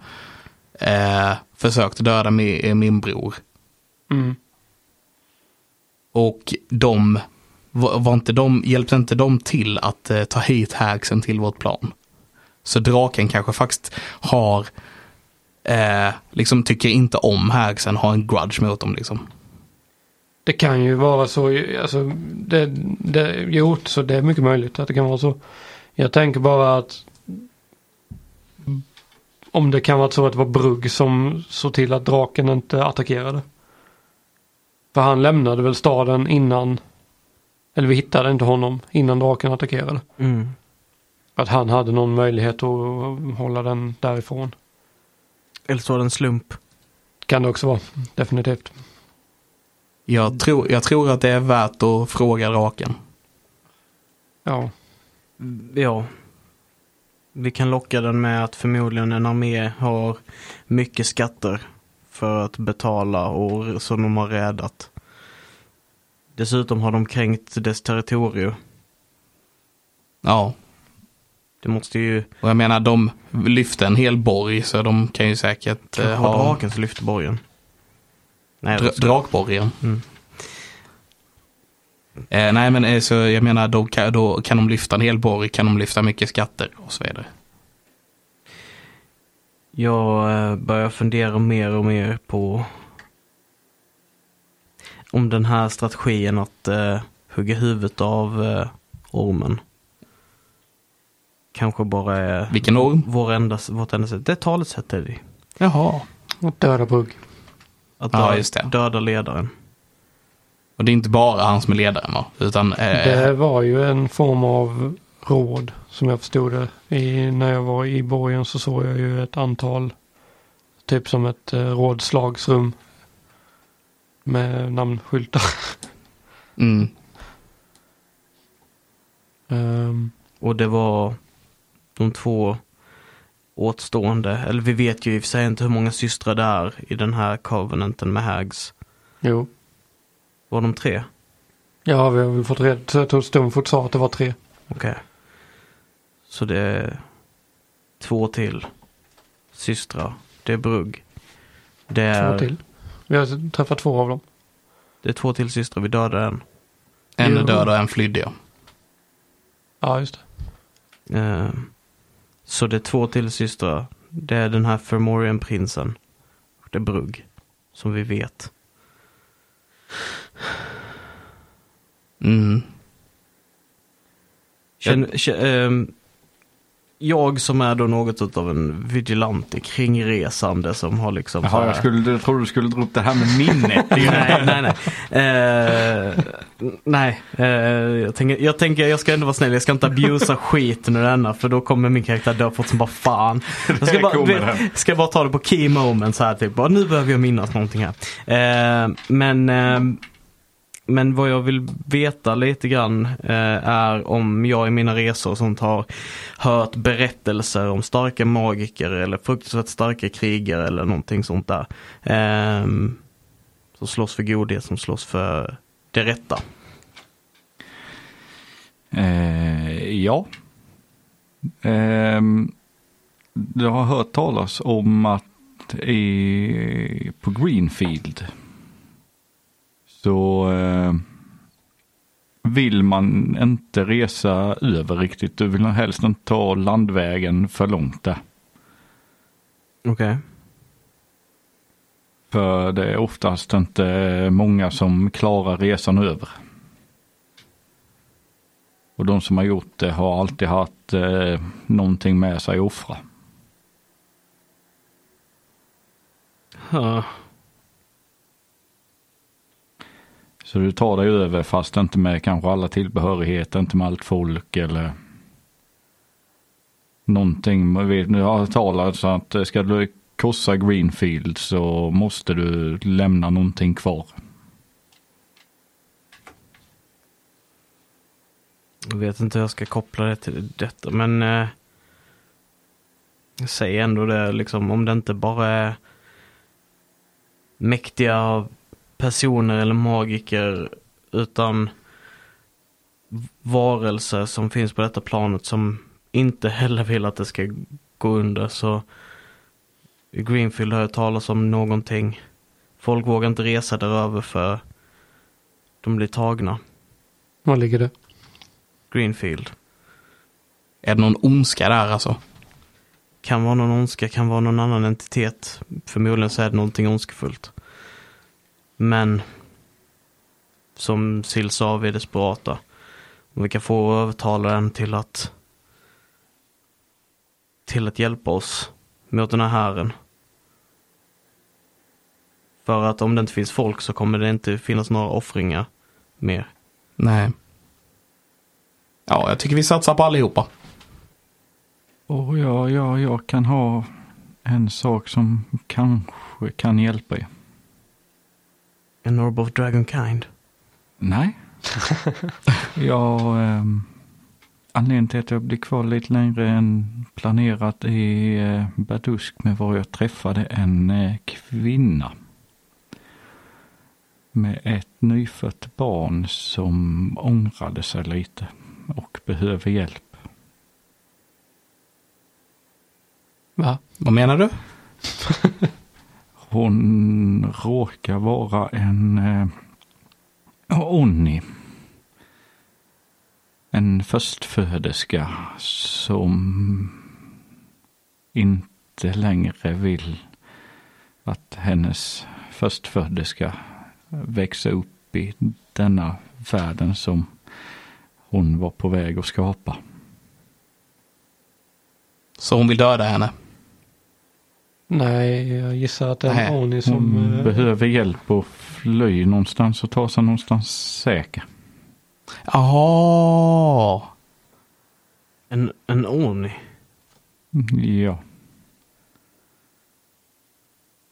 eh, försökte döda mi, min bror. Mm. Och de, var, inte de, hjälpte inte de till att eh, ta hit hagsen till vårt plan. Så draken kanske faktiskt har, eh, liksom tycker inte om hagsen, har en grudge mot dem liksom. Det kan ju vara så, alltså, det, det, jo, så det är mycket möjligt att det kan vara så. Jag tänker bara att om det kan vara så att det var Brugg som såg till att draken inte attackerade. För han lämnade väl staden innan, eller vi hittade inte honom innan draken attackerade. Mm. Att han hade någon möjlighet att hålla den därifrån. Eller så var det en slump. Kan det också vara. Definitivt. Jag tror, jag tror att det är värt att fråga draken. Ja. Ja. Vi kan locka den med att förmodligen en armé har mycket skatter för att betala och som de har räddat. Dessutom har de kränkt dess territorium. Ja, Det måste ju och jag menar de lyfte en hel borg så de kan ju säkert eh, ha draken som lyfter borgen. Nej, dra, drakborgen. Mm. Eh, nej men eh, så jag menar då kan, då kan de lyfta en hel borg, kan de lyfta mycket skatter och så vidare. Jag eh, börjar fundera mer och mer på om den här strategin att eh, hugga huvudet av eh, ormen. Kanske bara är Vilken orm? vår enda, vårt enda sätt. Det är talesätt Eddie. Jaha. Och döda bugg. Att Ja, dö- just det. döda ledaren. Och det är inte bara han som är ledaren va? Utan eh, Det var ju en form av råd som jag förstod det. I, när jag var i borgen så såg jag ju ett antal. Typ som ett eh, rådslagsrum. Med namnskyltar. mm, Ehm, Och det var de två åtstående, eller vi vet ju i och för sig inte hur många systrar det är i den här covenanten med Hags. jo. Var de tre? Ja, vi har väl fått reda tror Stonefort sa att det var tre. Okej. Så det är två till systrar. Det är Brugg. Det är, Två till. Vi har träffat två av dem. Det är två till systrar, vi dödade en. en är död och en flydde ja. Ja, just det. Eh, så det är två till systrar. Det är den här Fermorian-prinsen. Det är Brugg. Som vi vet. Mm. Känn, kä- ehm, jag som är då något av en vigilante kringresande som har liksom Jaha, här- jag, skulle, jag trodde du skulle dra upp det här med minnet. nej, nej, nej. Eh, nej, eh, jag, tänker, jag tänker jag ska ändå vara snäll. Jag ska inte abusa skiten ur denna för då kommer min karaktär dö fort som bara fan. Jag ska bara, vet, ska bara ta det på key moments här typ. Bara, nu behöver jag minnas någonting här. Eh, men, eh, men vad jag vill veta lite grann eh, är om jag i mina resor och sånt har hört berättelser om starka magiker eller fruktansvärt starka krigare eller någonting sånt där. Eh, som slåss för godhet, som slåss för det rätta. Eh, ja. Eh, jag har hört talas om att i, på Greenfield så eh, vill man inte resa över riktigt. Du vill helst inte ta landvägen för långt där. Okej. För det är oftast inte många som klarar resan över. Och de som har gjort det har alltid haft eh, någonting med sig att offra. Ja. Så du tar dig över fast inte med kanske alla tillbehörigheter, inte med allt folk eller någonting. Nu har jag talat så att ska du korsa Greenfield så måste du lämna någonting kvar. Jag vet inte hur jag ska koppla det till detta men eh, jag säger ändå det liksom om det inte bara är mäktiga personer eller magiker utan varelser som finns på detta planet som inte heller vill att det ska gå under så i Greenfield har jag talat om någonting. Folk vågar inte resa däröver för de blir tagna. Var ligger det? Greenfield. Är det någon ondska där alltså? Kan vara någon ondska, kan vara någon annan entitet. Förmodligen så är det någonting ondskefullt. Men som Sill sa, vi är desperata. Om vi kan få övertala den till att till att hjälpa oss mot den här hären. För att om det inte finns folk så kommer det inte finnas några offringar mer. Nej. Ja, jag tycker vi satsar på allihopa. Och ja, ja, jag kan ha en sak som kanske kan hjälpa er. En orb of dragonkind. Nej. jag, ehm, anledningen till att jag blir kvar lite längre än planerat i eh, Badusk med var jag träffade en eh, kvinna. Med ett nyfött barn som ångrade sig lite och behöver hjälp. Va? Vad menar du? Hon råkar vara en eh, Onni. En förstföderska som inte längre vill att hennes förstföderska växa upp i denna världen som hon var på väg att skapa. Så hon vill döda henne? Nej, jag gissar att det är en Oni som... Hon eh, behöver hjälp att fly någonstans och ta sig någonstans säker. Jaha. En, en Oni. Ja.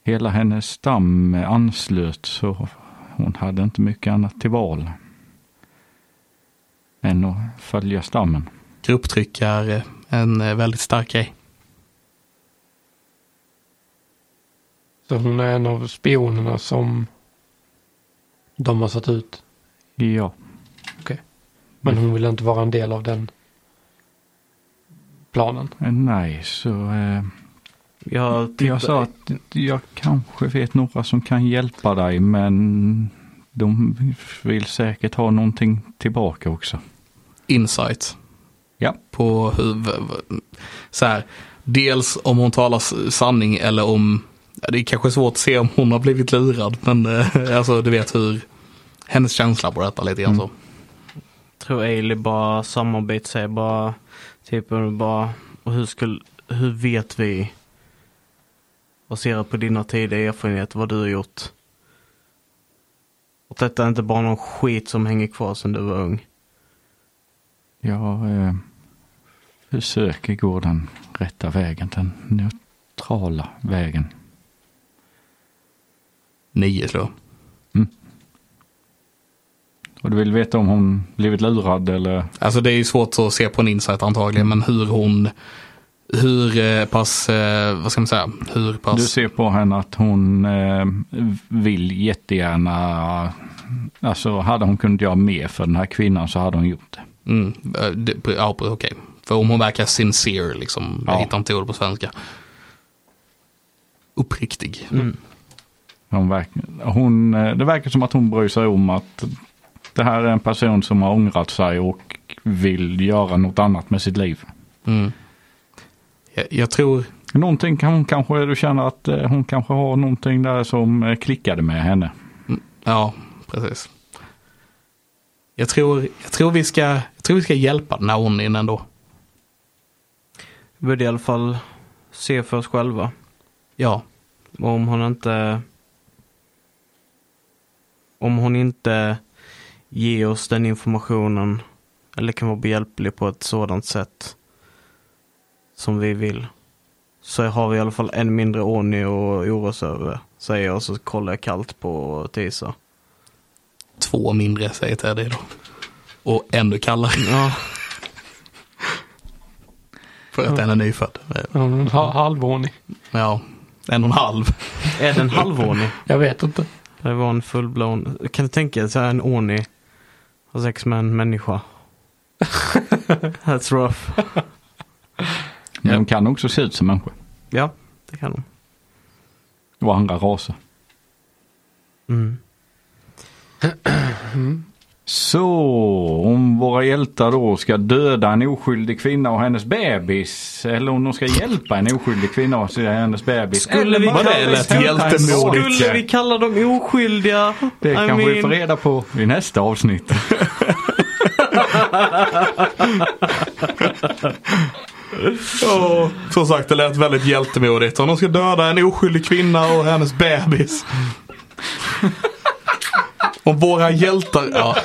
Hela hennes stam anslöt så hon hade inte mycket annat till val. Än att följa stammen. Grupptryck är en eh, väldigt stark grej. Så hon är en av spionerna som de har satt ut. Ja, Men hon vill inte vara en del av den planen. eh, nej så eh, Jag, jag sa att jag kanske vet några som kan hjälpa dig men de vill säkert ha någonting tillbaka också. Insight. Ja. På hur, så här, dels om hon talar sanning eller om, ja, det är kanske svårt att se om hon har blivit lurad, men eh, alltså du vet hur, hennes känsla på detta lite grann så. tror Ailey bara samarbete säger bara typ bara och hur skulle hur vet vi baserat på dina tidigare erfarenheter vad du har gjort och detta är inte bara någon skit som hänger kvar sedan du var ung. Jag eh, försöker gå den rätta vägen, den neutrala vägen. Nio slår. Och du vill veta om hon blivit lurad eller? Alltså det är ju svårt att se på en insight antagligen, men hur hon, hur eh, pass, eh, vad ska man säga, hur pass. Du ser på henne att hon eh, vill jättegärna, alltså hade hon kunnat göra mer för den här kvinnan så hade hon gjort det. Mm, ja, okej. För om hon verkar sincere, liksom, jag Ja. hittar inte ord på svenska. Uppriktig. Mm. Hon verk, hon, eh, det verkar som att hon bryr sig om att det här är en person som har ångrat sig och vill göra något annat med sitt liv. Mm. Jag, jag tror, Någonting kan hon kanske, du känner att eh, hon kanske har någonting där som eh, klickade med henne. ja, precis. Jag tror, jag tror, vi, ska, jag tror vi ska hjälpa den här Onnin ändå. Vi borde i alla fall se för oss själva. Ja, om hon inte om hon inte ger oss den informationen eller kan vara behjälplig på ett sådant sätt som vi vill så har vi i alla fall en mindre ordning och oroa oss över säger jag och så kollar jag kallt på Tisa. två mindre säger Teddy då. Och ännu kallare Ja, för att den är nyfödd. En ha- halvvåning. Ja, en och en halv. är det en halvordning? Jag vet inte. Det var en fullblån. Kan du tänka dig så här en ordning har sex med en människa? That's rough. Men Ja. de kan också se ut som människor. Ja, det kan de. Och andra raser. Mm. Så om våra hjältar då ska döda en oskyldig kvinna och hennes bebis. Eller om de ska hjälpa en oskyldig kvinna och hennes bebis. Skulle vi det kalla- hjältemodigt. Skulle vi kalla dem oskyldiga? Det I kanske vi får mean- reda på i nästa avsnitt. Och som sagt, det lät väldigt hjältemodigt. Om de ska döda en oskyldig kvinna och hennes bebis. Om våra hjältar, ja.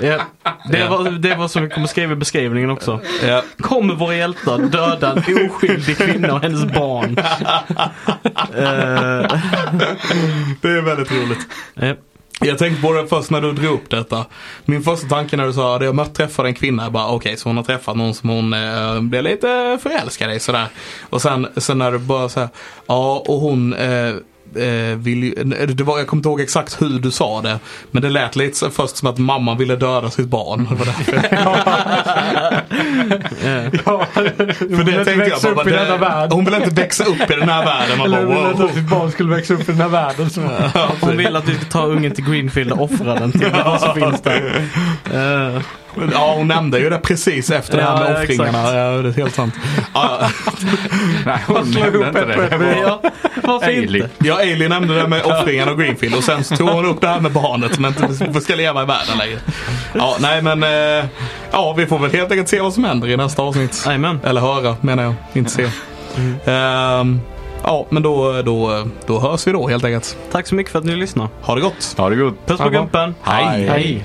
Ja. Det, var, det var som vi kommer skriva i beskrivningen också. Ja. Kommer våra hjältar döda en oskyldig kvinna och hennes barn. Eh, Det är väldigt roligt. ja. Jag tänkte på det först när du drog upp detta. Min första tanke när du sa att jag mött träffade en kvinna, jag bara okej, så hon har träffat någon som hon eh, blev lite förälskad i sådär. Och sen, sen när du bara så här, ja och hon eh, eh, vill ju, det var, jag kommer inte ihåg exakt hur du sa det. Men det lät lite först som att mamman ville döda sitt barn. Det var därför. Ja, För det tänkte jag bara, upp i det-. Hon vill inte växa upp i den här världen. Man Eller bara, wow. att sitt barn skulle växa upp i den här världen. Så. Hon vill att du ska ta ungen till Greenfield och offra den till vad som finns där. Eh, Ja, hon nämnde ju det precis efter det här Ja, med ja, offringarna. exakt. Ja, det är helt sant. Ja, Nej, hon nämnde inte det. var ja, varför Ailey. inte? Ja, Ailey nämnde det med offringen och Greenfield och sen så tog hon upp det här med barnet som inte ska leva i världen längre. Ja, nej men eh, ja, vi får väl helt enkelt se vad som händer i nästa avsnitt. Jajamän. Eller höra menar jag, inte se. Ehm, ja, men då, då, då hörs vi då helt enkelt. Tack så mycket för att ni lyssnar. Ha det gott! Ha det gott. Puss på Ja, gumpen. Hej. Hej.